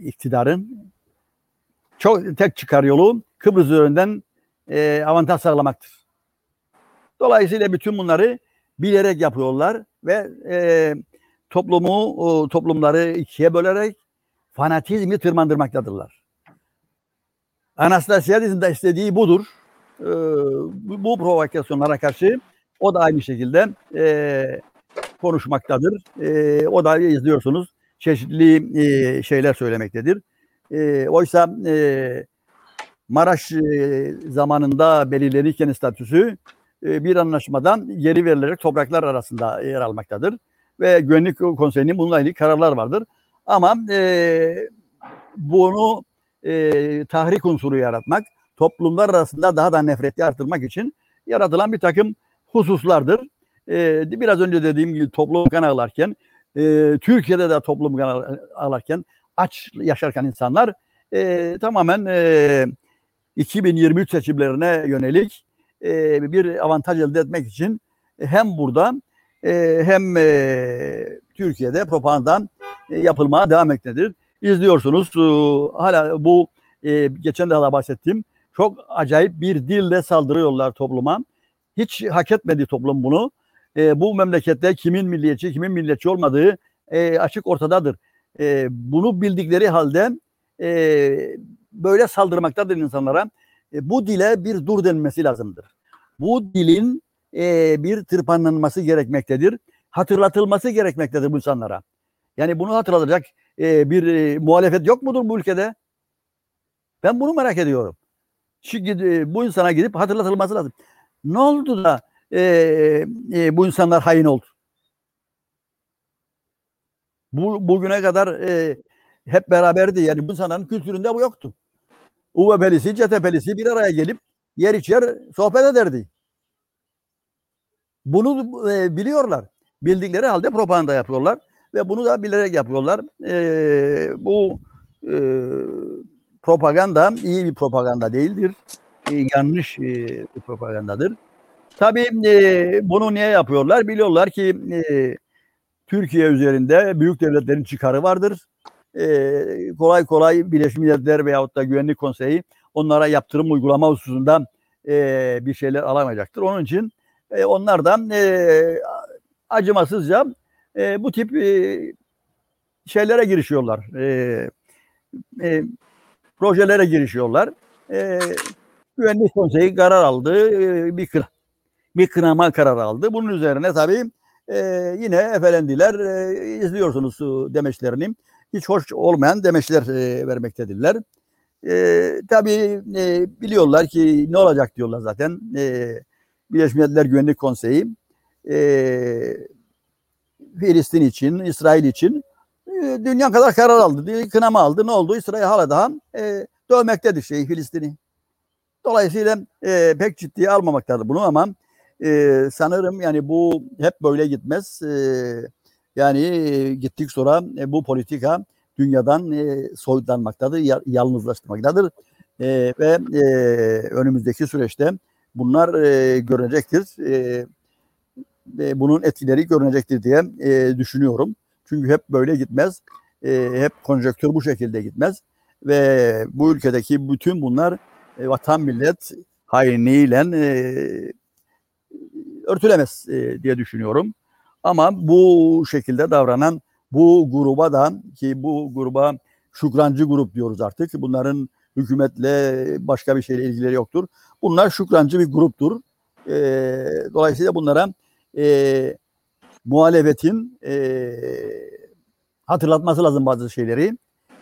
iktidarın çok tek çıkar yolu Kıbrıs üzerinden avantaj sağlamaktır. Dolayısıyla bütün bunları bilerek yapıyorlar ve toplumu, toplumları ikiye bölerek fanatizmi tırmandırmaktadırlar. Anastasiadis'in de istediği budur. Bu, bu provokasyonlara karşı o da aynı şekilde e, konuşmaktadır. E, o da izliyorsunuz çeşitli e, şeyler söylemektedir. E, oysa e, Maraş e, zamanında belirlenirken statüsü e, bir anlaşmadan geri verilerek topraklar arasında yer almaktadır. Ve Güvenlik Konseyi'nin bununla ilgili kararlar vardır. Ama e, bunu e, tahrik unsuru yaratmak, toplumlar arasında daha da nefreti artırmak için yaratılan bir takım hususlardır. E, biraz önce dediğim gibi toplum kan ağlarken, e, Türkiye'de de toplum kan ağlarken, aç yaşarken insanlar e, tamamen e, 2023 seçimlerine yönelik e, bir avantaj elde etmek için hem burada e, hem e, Türkiye'de propaganda e, yapılmaya devam etmektedir. İzliyorsunuz e, hala bu e, geçen de hala bahsettiğim çok acayip bir dille saldırıyorlar topluma. Hiç hak etmedi toplum bunu. E, bu memlekette kimin milliyetçi, kimin milliyetçi olmadığı e, açık ortadadır. E, bunu bildikleri halde e, böyle saldırmaktadır insanlara. E, bu dile bir dur denmesi lazımdır. Bu dilin e, bir tırpanlanması gerekmektedir. Hatırlatılması gerekmektedir bu insanlara. Yani bunu hatırlatacak e, bir e, muhalefet yok mudur bu ülkede? Ben bunu merak ediyorum. Çünkü e, bu insana gidip hatırlatılması lazım. Ne oldu da e, e, bu insanlar hain oldu? Bu, bugüne kadar e, hep beraberdi. Yani bu insanların kültüründe bu yoktu. UVP'lisi, CTP'lisi bir araya gelip yer içer sohbet ederdi. Bunu e, biliyorlar. Bildikleri halde propaganda yapıyorlar ve bunu da bilerek yapıyorlar. E, bu e, propaganda iyi bir propaganda değildir. E, yanlış e, bir propagandadır. Tabii e, bunu niye yapıyorlar? Biliyorlar ki e, Türkiye üzerinde büyük devletlerin çıkarı vardır. E, kolay kolay Birleşmiş Milletler veyahut da Güvenlik Konseyi onlara yaptırım uygulama hususunda e, bir şeyler alamayacaktır. Onun için e, onlar da e, acımasızca e, bu tip e, şeylere girişiyorlar. E, e, projelere girişiyorlar. E, Güvenlik Konseyi karar aldı. E, bir, kına, bir kınama kararı aldı. Bunun üzerine tabii e, yine efendiler e, izliyorsunuz e, demeçlerini. Hiç hoş olmayan demeçler e, vermektedirler. E, tabii e, biliyorlar ki ne olacak diyorlar zaten. E, Birleşmiş Milletler Güvenlik Konseyi e, Filistin için, İsrail için e, dünya kadar karar aldı. Kınama aldı. Ne oldu? İsrail hala daha e, dövmektedir şey Filistin'i. Dolayısıyla e, pek ciddiye almamaktadır bunu ama e, sanırım yani bu hep böyle gitmez. E, Yani e, gittik sonra e, bu politika dünyadan e, soyutlanmaktadır, ya- yalnızlaştırmaktadır. E, ve e, önümüzdeki süreçte bunlar e, görünecektir. E, ve bunun etkileri görünecektir diye e, düşünüyorum. Çünkü hep böyle gitmez. E, hep konjonktür bu şekilde gitmez. Ve bu ülkedeki bütün bunlar e, vatan millet hainliğiyle e, örtülemez e, diye düşünüyorum. Ama bu şekilde davranan bu gruba da ki bu gruba şükrancı grup diyoruz artık. Bunların hükümetle başka bir şeyle ilgileri yoktur. Bunlar şükrancı bir gruptur. E, dolayısıyla bunlara e, muhalefetin e, hatırlatması lazım bazı şeyleri.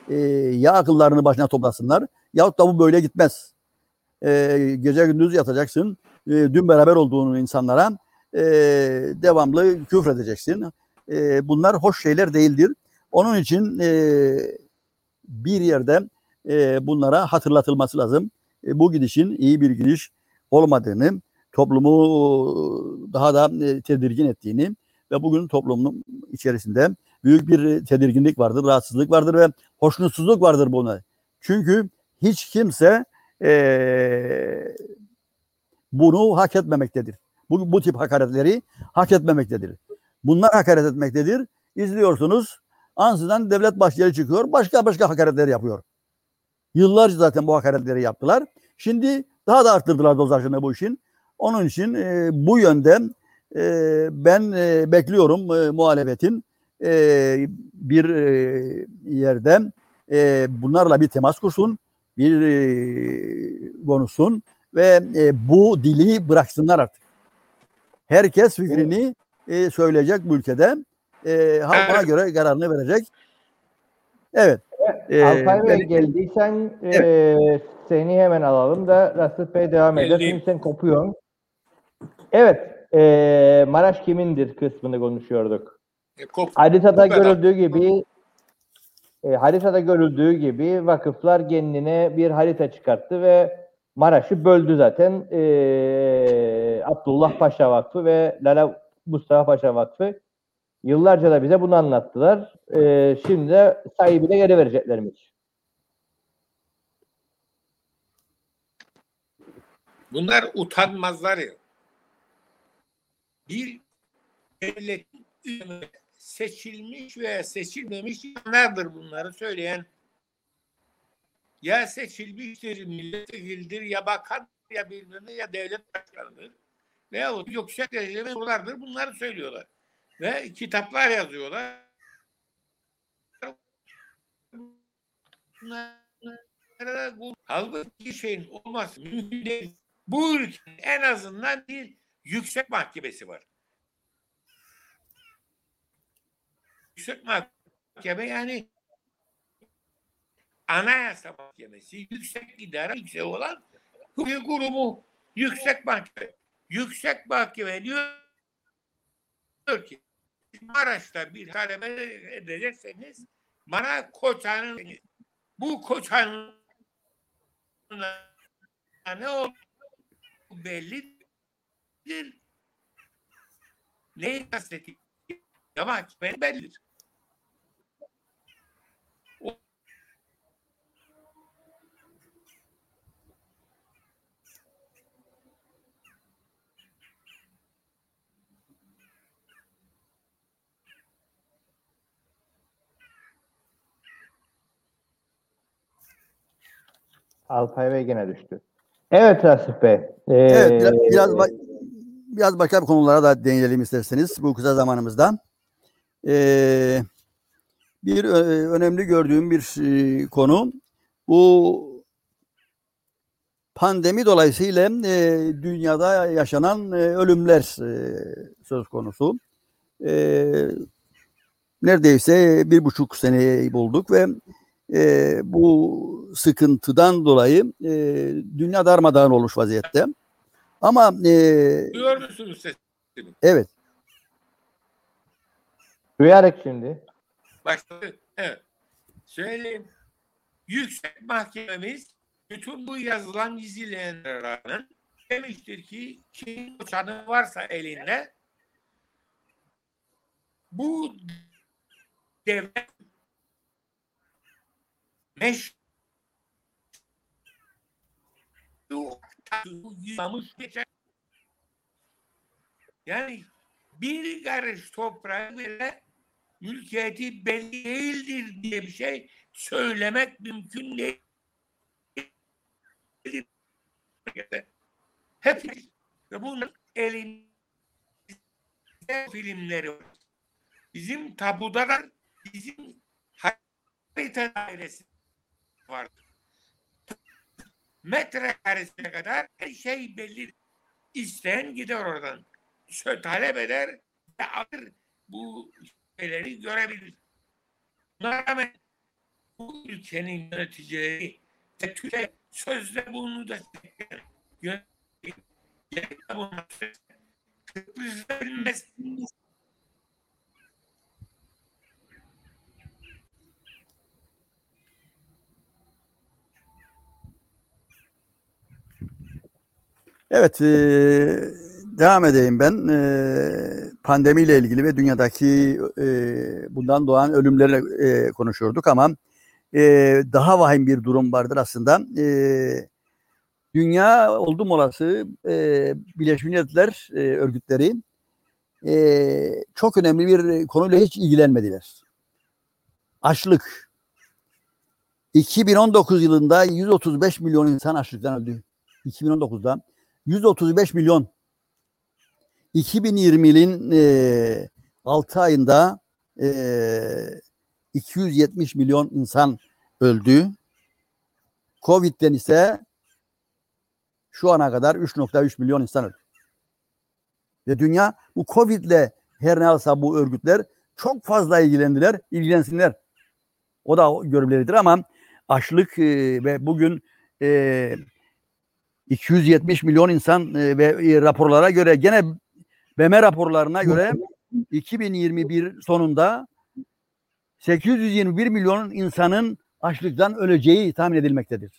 E, ya akıllarını başına toplasınlar yahut da bu böyle gitmez. E, gece gündüz yatacaksın. E, dün beraber olduğun insanlara e, devamlı küfredeceksin. E, bunlar hoş şeyler değildir. Onun için e, bir yerde e, bunlara hatırlatılması lazım. E, bu gidişin iyi bir gidiş olmadığını, toplumu daha da tedirgin ettiğini ve bugün toplumun içerisinde büyük bir tedirginlik vardır, rahatsızlık vardır ve hoşnutsuzluk vardır buna. Çünkü hiç kimse e, bunu hak etmemektedir. Bu, bu tip hakaretleri hak etmemektedir. Bunlar hakaret etmektedir. İzliyorsunuz. Ansızdan devlet başkanı çıkıyor. Başka başka hakaretler yapıyor. Yıllarca zaten bu hakaretleri yaptılar. Şimdi daha da arttırdılar dozajını bu işin. Onun için e, bu yönde e, ben e, bekliyorum e, muhalefetin e, bir e, yerde e, bunlarla bir temas kursun, bir e, konuşsun ve e, bu dili bıraksınlar artık. Herkes fikrini e, söyleyecek bu ülkede. E, halk ona göre kararını verecek. Evet. E, Alpay Bey ben- geldiysen e, seni hemen alalım da Rasif Bey devam eder. Çünkü sen kopuyorsun. Evet. e, Maraş kimindir kısmını konuşuyorduk. E, kop- Haritada görüldüğü gibi e, haritada görüldüğü gibi vakıflar kendine bir harita çıkarttı ve Maraş'ı böldü zaten. E, Abdullah Paşa Vakfı ve Lala Mustafa Paşa Vakfı yıllarca da bize bunu anlattılar. E, şimdi de sahibine geri vereceklermiş. Bunlar utanmazlar ya. Bir devletin seçilmiş veya seçilmemiş insanlardır bunları söyleyen. Ya seçilmiştir, milletvekildir, ya bakan, ya bilmem ya devlet başkanıdır. Veyahut yüksek derecede memurlardır. Bunları söylüyorlar. Ve kitaplar yazıyorlar. Halbuki şeyin olması mümkün değil. Bu ülkenin en azından bir yüksek mahkemesi var. Yüksek mahkeme yani anayasa mahkemesi, yüksek idare yüksek olan hukuki kurumu yüksek mahkeme. Yüksek mahkeme diyor, diyor ki Maraş'ta bir talebe edecekseniz bana koçanın bu koçanın ne oldu bellidir. Neyi kastettiği ama bellidir. Alpay Bey gene düştü. Evet Rasif Bey. Ee, Evet, biraz, biraz, ba- biraz başka bir konulara da değinelim isterseniz bu kısa zamanımızda. Ee, bir ö- önemli gördüğüm bir e, konu bu pandemi dolayısıyla e, dünyada yaşanan e, ölümler e, söz konusu. E, neredeyse bir buçuk sene bulduk ve e, bu sıkıntıdan dolayı e, dünya darmadağın olmuş vaziyette. Ama e, Duyuyor musunuz sesimi? evet Duyarak şimdi. Başladı. Evet. Söyleyeyim. Yüksek mahkememiz bütün bu yazılan dizilenlere rağmen demiştir ki kim uçanı varsa elinde bu devlet meş Yamış geçer. Yani bir karış toprağı bile mülkiyeti belli değildir diye bir şey söylemek mümkün değil. Hep ve bunun elinde filmleri var. Bizim tabuda da bizim harita dairesi var. Metrekaresine kadar her şey belli. İsteyen gider oradan. Şöyle talep eder ve alır bu şeyleri görebilir. Buna rağmen bu ülkenin yöneticileri Türkiye sözde bunu da bilmez. Evet, e, devam edeyim ben. E, pandemiyle ilgili ve dünyadaki e, bundan doğan ölümleri e, konuşuyorduk ama e, daha vahim bir durum vardır aslında. E, dünya oldum olası e, Birleşmiş Milletler e, örgütleri e, çok önemli bir konuyla hiç ilgilenmediler. Açlık. 2019 yılında 135 milyon insan açlıktan öldü. 2019'da 135 milyon. 2020'nin e, 6 ayında e, 270 milyon insan öldü. Covid'den ise şu ana kadar 3.3 milyon insan öldü. Ve dünya bu Covid'le her ne alsa bu örgütler çok fazla ilgilendiler, ilgilensinler. O da görevleridir ama açlık e, ve bugün e, 270 milyon insan e, ve e, raporlara göre gene BM raporlarına göre 2021 sonunda 821 milyon insanın açlıktan öleceği tahmin edilmektedir.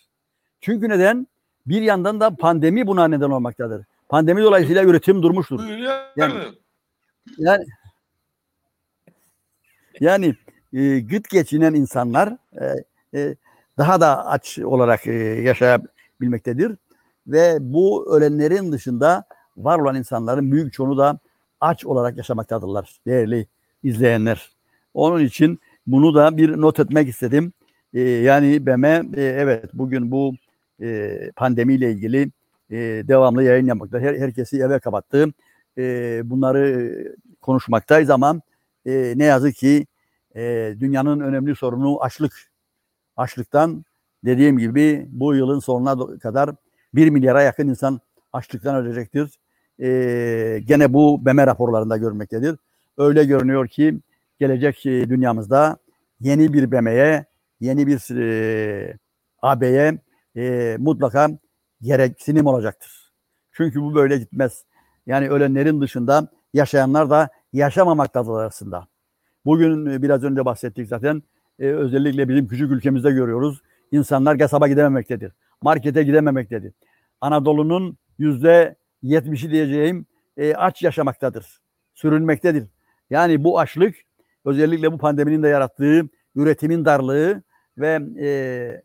Çünkü neden? Bir yandan da pandemi buna neden olmaktadır. Pandemi dolayısıyla üretim durmuştur. Yani-? Yani yani e, gıt geçinen insanlar e, e, daha da aç olarak e, yaşayabilmektedir ve bu ölenlerin dışında var olan insanların büyük çoğunu da aç olarak yaşamaktadırlar değerli izleyenler. Onun için bunu da bir not etmek istedim. E, yani BEM'e e, evet bugün bu e, pandemiyle ilgili e, devamlı yayın yapmakta. Her, herkesi eve kapattı. E, bunları konuşmaktayız ama e, ne yazık ki e, dünyanın önemli sorunu açlık. Açlıktan dediğim gibi bu yılın sonuna kadar 1 milyara yakın insan açlıktan ölecektir. E, gene bu BM raporlarında görmektedir. Öyle görünüyor ki gelecek e, dünyamızda yeni bir BM'ye, yeni bir e, AB'ye e, mutlaka gereksinim olacaktır. Çünkü bu böyle gitmez. Yani ölenlerin dışında yaşayanlar da yaşamamaktadır aslında. Bugün e, biraz önce bahsettik zaten. E, özellikle bizim küçük ülkemizde görüyoruz. İnsanlar kasaba gidememektedir. Markete gidememektedir. Anadolu'nun yüzde yetmişi diyeceğim e, aç yaşamaktadır. Sürünmektedir. Yani bu açlık özellikle bu pandeminin de yarattığı üretimin darlığı ve e,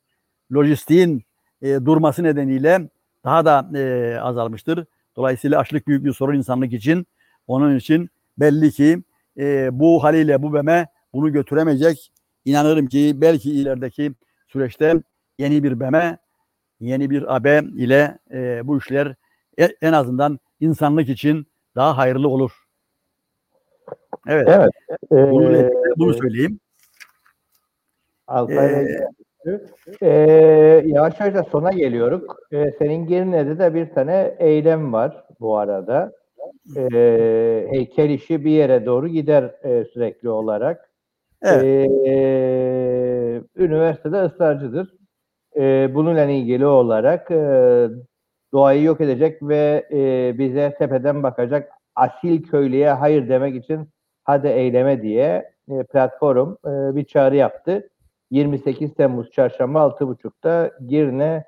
lojistiğin e, durması nedeniyle daha da e, azalmıştır. Dolayısıyla açlık büyük bir sorun insanlık için. Onun için belli ki e, bu haliyle bu BEM'e bunu götüremeyecek. İnanırım ki belki ilerideki süreçte yeni bir BEM'e, yeni bir AB ile e, bu işler e- en azından insanlık için daha hayırlı olur. Evet, Evet. bunu, Ee, bunu söyleyeyim. Alpay Bey, Ee, yavaş yavaş da sona geliyoruz. Ee, senin Girne'de de bir tane eylem var bu arada. Ee, heykel işi bir yere doğru gider e, sürekli olarak. Evet. Ee, üniversitede ısrarcıdır. Ee, bununla ilgili olarak e, doğayı yok edecek ve e, bize tepeden bakacak asil köylüye hayır demek için hadi eyleme diye e, platform e, bir çağrı yaptı. 28 Temmuz Çarşamba 6.30'da Girne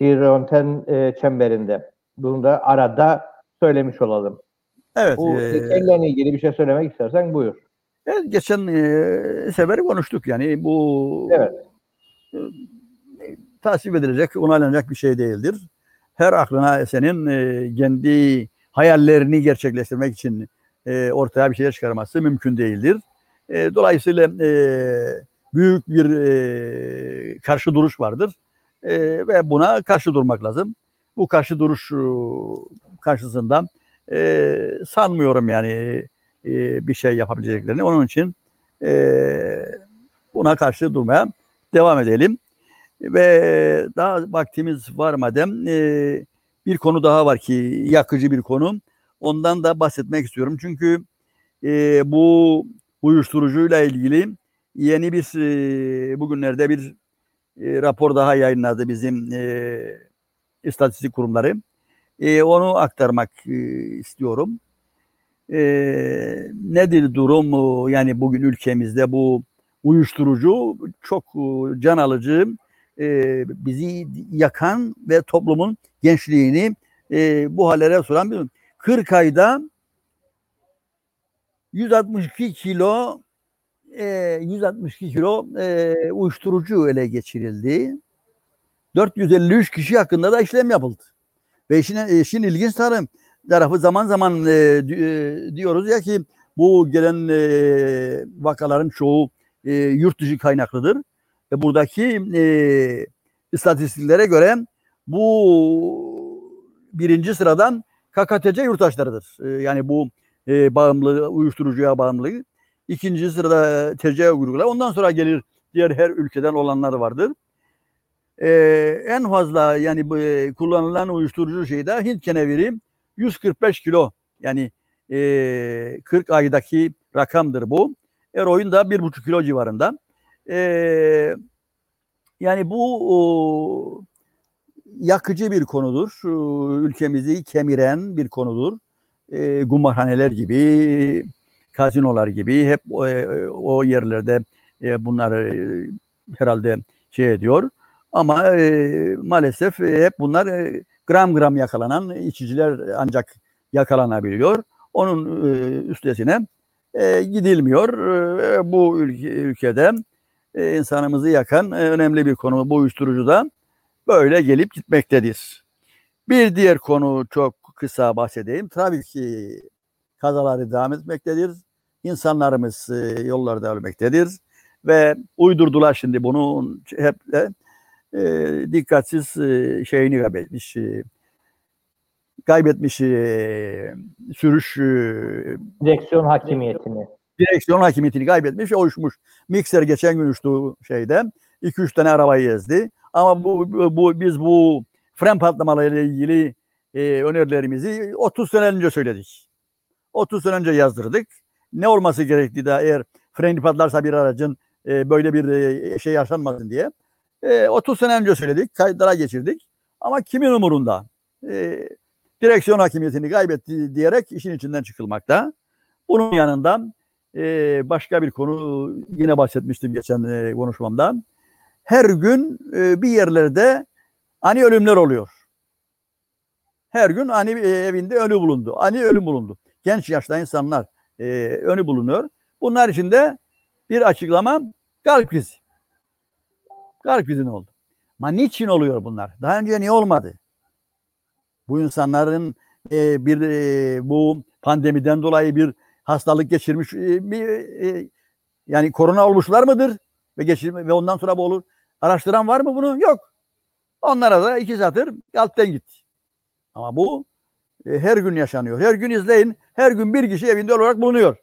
Hironten e, çemberinde. Bunu da arada söylemiş olalım. Evet. Bu e, heykelle ilgili bir şey söylemek istersen buyur. Evet, geçen e, sefer konuştuk yani bu Evet. e, tasvip edilecek, onaylanacak bir şey değildir. Her aklına senin e, kendi hayallerini gerçekleştirmek için e, ortaya bir şeyler çıkarması mümkün değildir. E, dolayısıyla e, büyük bir e, karşı duruş vardır E, ve buna karşı durmak lazım. Bu karşı duruş e, karşısında e, sanmıyorum yani e, bir şey yapabileceklerini. Onun için e, buna karşı durmaya devam edelim. Ve daha vaktimiz var madem e, bir konu daha var ki yakıcı bir konu. Ondan da bahsetmek istiyorum. Çünkü e, bu uyuşturucuyla ilgili yeni bir e, bugünlerde bir e, rapor daha yayınladı bizim istatistik kurumları. Onu aktarmak istiyorum. Nedir durum? Yani bugün ülkemizde bu uyuşturucu çok can alıcı, e, bizi yakan ve toplumun gençliğini e, bu hallere soran bir 40 ayda 162 kilo e, 162 kilo e, uyuşturucu ele geçirildi. 453 kişi hakkında da işlem yapıldı. Ve işin, işin ilginç tarafı, tarafı zaman zaman e, e, diyoruz ya ki bu gelen e, vakaların çoğu e, yurt dışı kaynaklıdır. Ve buradaki e, istatistiklere göre bu birinci sıradan KKTC yurttaşlarıdır. E, yani bu e, bağımlı, uyuşturucuya bağımlılığı. İkinci sırada TC uygulamalar. Ondan sonra gelir diğer her ülkeden olanlar vardır. Ee, en fazla yani bu, e, kullanılan uyuşturucu şeyde Hint keneviri 145 kilo yani e, 40 aydaki rakamdır bu. Eroin da 1,5 kilo civarında. E, yani bu o, yakıcı bir konudur. Ülkemizi kemiren bir konudur. E, kumarhaneler gibi, kazinolar gibi hep o, o yerlerde e, bunlar e, herhalde şey ediyor. Ama e, maalesef e, hep bunlar e, gram gram yakalanan içiciler ancak yakalanabiliyor. Onun e, üstesine e, gidilmiyor. E, bu ülke, ülkede e, insanımızı yakan e, önemli bir konu bu uyuşturucu da böyle gelip gitmektedir. Bir diğer konu çok kısa bahsedeyim. Tabii ki kazaları devam etmektedir. İnsanlarımız e, yollarda ölmektedir. Ve uydurdular şimdi bunu hep de e, dikkatsiz e, şeyini kaybetmiş. E, kaybetmiş e, sürüş e, Direksiyon hakimiyetini. Direksiyon hakimiyetini kaybetmiş ve uçmuş. Mikser geçen gün uçtu şeyde. 2-3 tane arabayı ezdi. Ama bu, bu biz bu fren patlamalarıyla ilgili e, önerilerimizi 30 sene önce söyledik. 30 sene önce yazdırdık. Ne olması gerektiği de eğer freni patlarsa bir aracın e, böyle bir e, şey yaşanmasın diye. E, 30 sene önce söyledik, kayıtlara geçirdik. Ama kimin umurunda? E, direksiyon hakimiyetini kaybetti diyerek işin içinden çıkılmakta. Bunun yanında e, başka bir konu yine bahsetmiştim geçen e, konuşmamda. Her gün e, bir yerlerde ani ölümler oluyor. Her gün ani e, evinde ölü bulundu. Ani ölüm bulundu. Genç yaşta insanlar e, ölü bulunuyor. Bunlar için de bir açıklama kalp krizi. Kalp krizi ne oldu? Ama niçin oluyor bunlar? Daha önce niye olmadı? Bu insanların e, bir e, bu pandemiden dolayı bir hastalık geçirmiş e, bir e, yani korona olmuşlar mıdır? Ve geçirme ve ondan sonra bu olur. Araştıran var mı bunu? Yok. Onlara da iki satır alttan gitti. Ama bu e, her gün yaşanıyor. Her gün izleyin. Her gün bir kişi evinde olarak bulunuyor.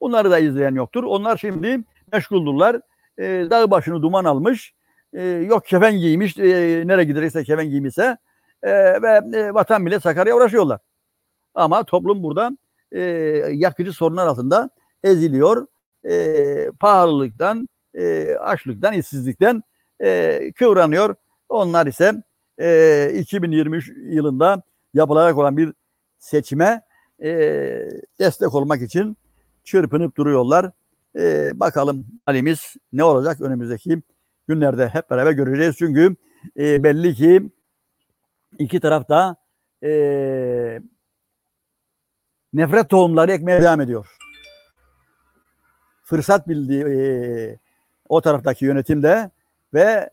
Bunları da izleyen yoktur. Onlar şimdi meşguldurlar. E, dağ başını duman almış. E, yok kefen giymiş. E, nereye giderse kefen giymişse. E, ve e, vatan bile Sakarya uğraşıyorlar. Ama toplum burada e, yakıcı sorunlar altında eziliyor. E, pahalılıktan, e, açlıktan, işsizlikten e, kıvranıyor. Onlar ise e, 2023 yılında yapılacak olan bir seçime e, destek olmak için çırpınıp duruyorlar. E, bakalım halimiz ne olacak önümüzdeki günlerde hep beraber göreceğiz. Çünkü e, belli ki iki tarafta e, nefret tohumları ekmeye devam ediyor. fırsat bildi e, o taraftaki yönetimde ve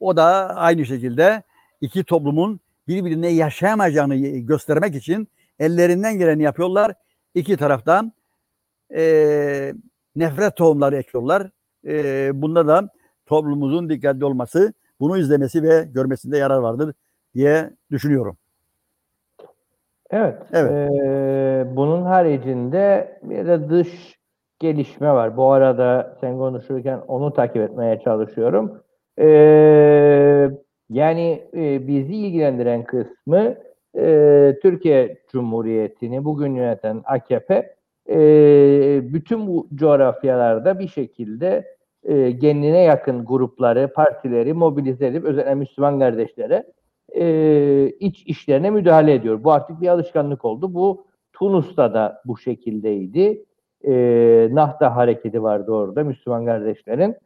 o da aynı şekilde iki toplumun birbirine yaşayamayacağını göstermek için ellerinden geleni yapıyorlar. İki taraftan e, nefret tohumları ekiyorlar. E, bunda da toplumumuzun dikkatli olması, bunu izlemesi ve görmesinde yarar vardır diye düşünüyorum. Evet. Evet. Ee, bunun haricinde bir de dış gelişme var. Bu arada sen konuşurken onu takip etmeye çalışıyorum. Ee, yani e, bizi ilgilendiren kısmı e, Türkiye Cumhuriyeti'ni bugün yöneten AKP e, bütün bu coğrafyalarda bir şekilde e, kendine yakın grupları, partileri mobilize edip özellikle Müslüman kardeşlere e, iç işlerine müdahale ediyor. Bu artık bir alışkanlık oldu. Bu Tunus'ta da bu şekildeydi. E, Nahda hareketi vardı orada Müslüman kardeşlerin.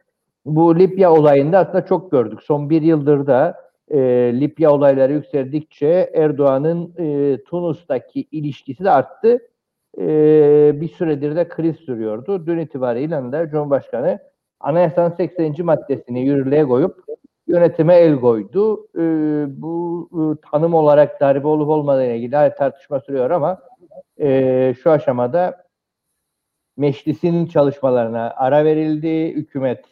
Bu Libya olayında aslında çok gördük. Son bir yıldır da e, Libya olayları yükseldikçe Erdoğan'ın e, Tunus'taki ilişkisi de arttı. E, bir süredir de kriz sürüyordu. Dün itibariyle de Cumhurbaşkanı Anayasanın 80. maddesini yürürlüğe koyup yönetime el koydu. E, bu e, tanım olarak darbe olup olmadığıyla ilgili tartışma sürüyor ama e, şu aşamada meclisin çalışmalarına ara verildi, hükümet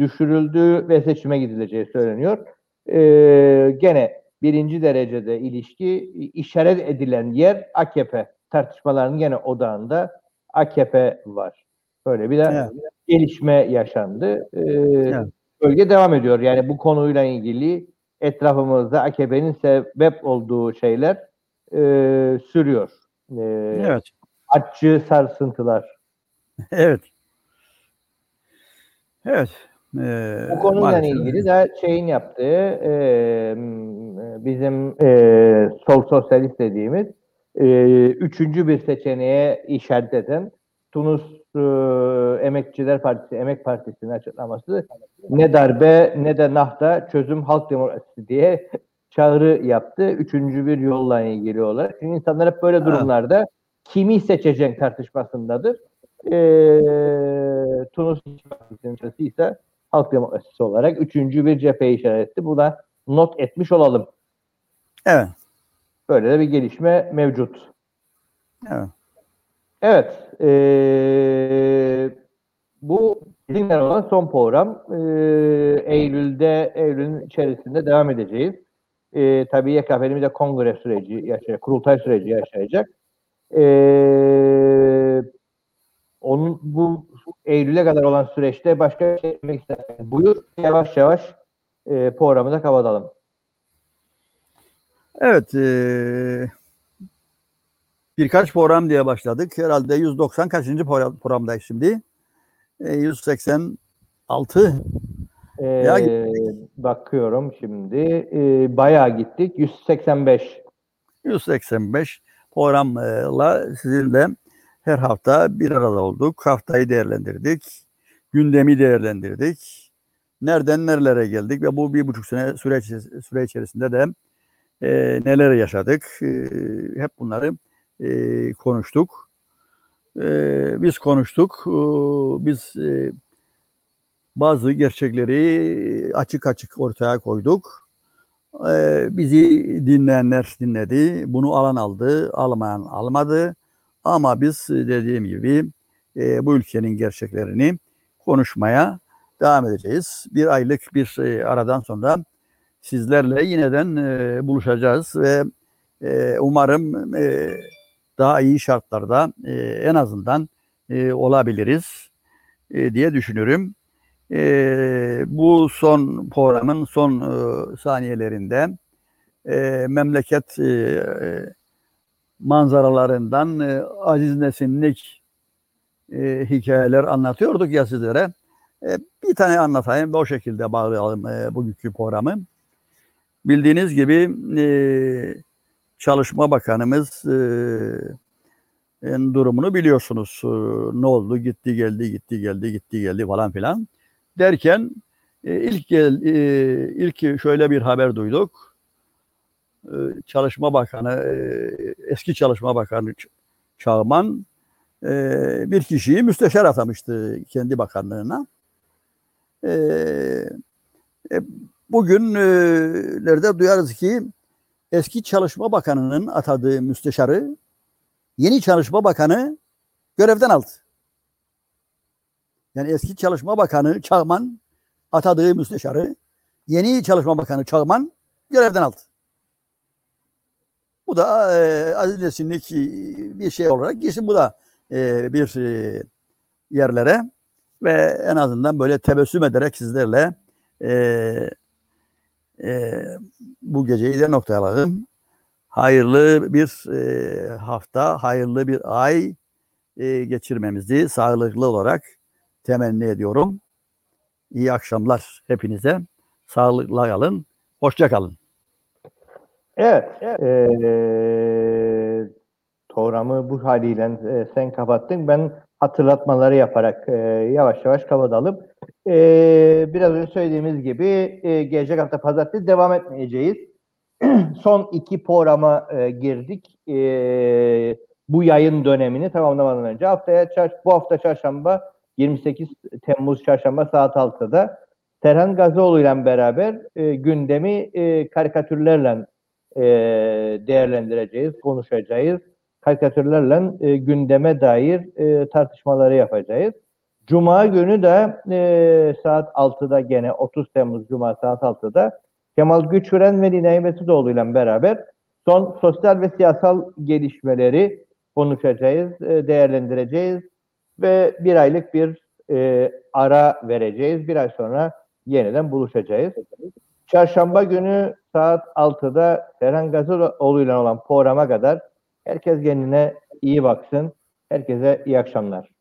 düşürüldü ve seçime gidileceği söyleniyor. E, gene birinci derecede ilişki işaret edilen yer AKP. Tartışmaların gene odağında AKP var. Böyle bir de Evet. gelişme yaşandı. E, Evet. Bölge devam ediyor. Yani bu konuyla ilgili etrafımızda AKP'nin sebep olduğu şeyler e, sürüyor. E, Evet. Aççı sarsıntılar. Evet. Evet. Ee, Bu konuyla maalesef. ilgili de şeyin yaptığı e, bizim e, sol sosyalist dediğimiz e, üçüncü bir seçeneğe işaret eden Tunus e, Emekçiler Partisi, Emek Partisi'nin açıklaması ne darbe ne de nahta çözüm halk demokrasisi diye çağrı yaptı. Üçüncü bir yolla ilgili olarak. Çünkü insanlar hep böyle durumlarda kimi seçecek tartışmasındadır. E, Tunus Partisi'nin ise halk demokrasisi olarak üçüncü bir cephe işaret etti. Buna not etmiş olalım. Evet. Böyle de bir gelişme mevcut. Evet. Evet. eee, bu dinler olan son program. Eee, Eylül'de, Eylül'ün içerisinde devam edeceğiz. Eee tabii YKP'nin de kongre süreci yaşayacak, kurultay süreci yaşayacak. Eee, onun bu Eylül'e kadar olan süreçte başka şey eklemek istersen buyur. Yavaş yavaş eee programı da kapatalım. Evet. eee, birkaç program diye başladık. Herhalde 190 kaçıncı program- programdayız şimdi? E, 186. Ya Eee, bakıyorum şimdi. Eee, bayağı gittik. 185. 185 programla sizinle her hafta bir arada olduk. Haftayı değerlendirdik. Gündemi değerlendirdik. Nereden nerelere geldik ve bu bir buçuk sene süreç, süre içerisinde de e, neler yaşadık. E, hep bunları e, konuştuk. E, biz konuştuk. E, biz e, bazı gerçekleri açık açık ortaya koyduk. Ee, bizi dinleyenler dinledi. Bunu alan aldı, almayan almadı. Ama biz dediğim gibi e, bu ülkenin gerçeklerini konuşmaya devam edeceğiz. Bir aylık bir e, aradan sonra sizlerle yineden e, buluşacağız ve e, umarım e, daha iyi şartlarda e, en azından e, olabiliriz e, diye düşünüyorum. E, bu son programın son e, saniyelerinde e, memleket e, manzaralarından e, Aziz Nesinlik e, hikayeler anlatıyorduk ya sizlere. E, bir tane anlatayım ve o şekilde bağlayalım e, bugünkü programı. Bildiğiniz gibi e, Çalışma Bakanımız e, durumunu biliyorsunuz. E, ne oldu? Gitti geldi, gitti geldi, gitti geldi falan filan derken e, ilk gel, e, ilk şöyle bir haber duyduk. E, Çalışma Bakanı, e, eski Çalışma Bakanı Çağman e, bir kişiyi müsteşar atamıştı kendi bakanlığına. E, e, bugünlerde duyarız ki eski Çalışma Bakanı'nın atadığı müsteşarı yeni Çalışma Bakanı görevden aldı. Yani eski Çalışma Bakanı Çağman atadığı müsteşarı yeni Çalışma Bakanı Çağman görevden aldı. Bu da e, aziz nesinlik bir şey olarak gitsin bu da e, bir e, yerlere ve en azından böyle tebessüm ederek sizlerle e, e, bu geceyi de noktalayalım. Hayırlı bir e, hafta, hayırlı bir ay e, geçirmemizi sağlıklı olarak temenni ediyorum. İyi akşamlar hepinize. Sağlıklı kalın. Hoşça kalın. Evet. eee programı bu haliyle e, sen kapattın. Ben hatırlatmaları yaparak e, yavaş yavaş kapatalım. Eee biraz önce söylediğimiz gibi e, gelecek hafta pazartesi devam etmeyeceğiz. Son iki programa e, girdik. E, bu yayın dönemini tamamlamadan önce haftaya çar- bu hafta çarşamba 28 Temmuz çarşamba saat 6'da Serhan Gazioğlu ile beraber e, gündemi e, karikatürlerle e, değerlendireceğiz, konuşacağız. Karikatürlerle e, gündeme dair e, tartışmaları yapacağız. Cuma günü de e, saat 6'da gene 30 Temmuz Cuma saat 6'da Kemal Güçüren ve Nine Mesudoğlu ile beraber son sosyal ve siyasal gelişmeleri konuşacağız, e, değerlendireceğiz ve bir aylık bir e, ara vereceğiz. Bir ay sonra yeniden buluşacağız. Çarşamba günü saat 6'da Serhan Gaziroğlu ile olan programa kadar herkes kendine iyi baksın. Herkese iyi akşamlar.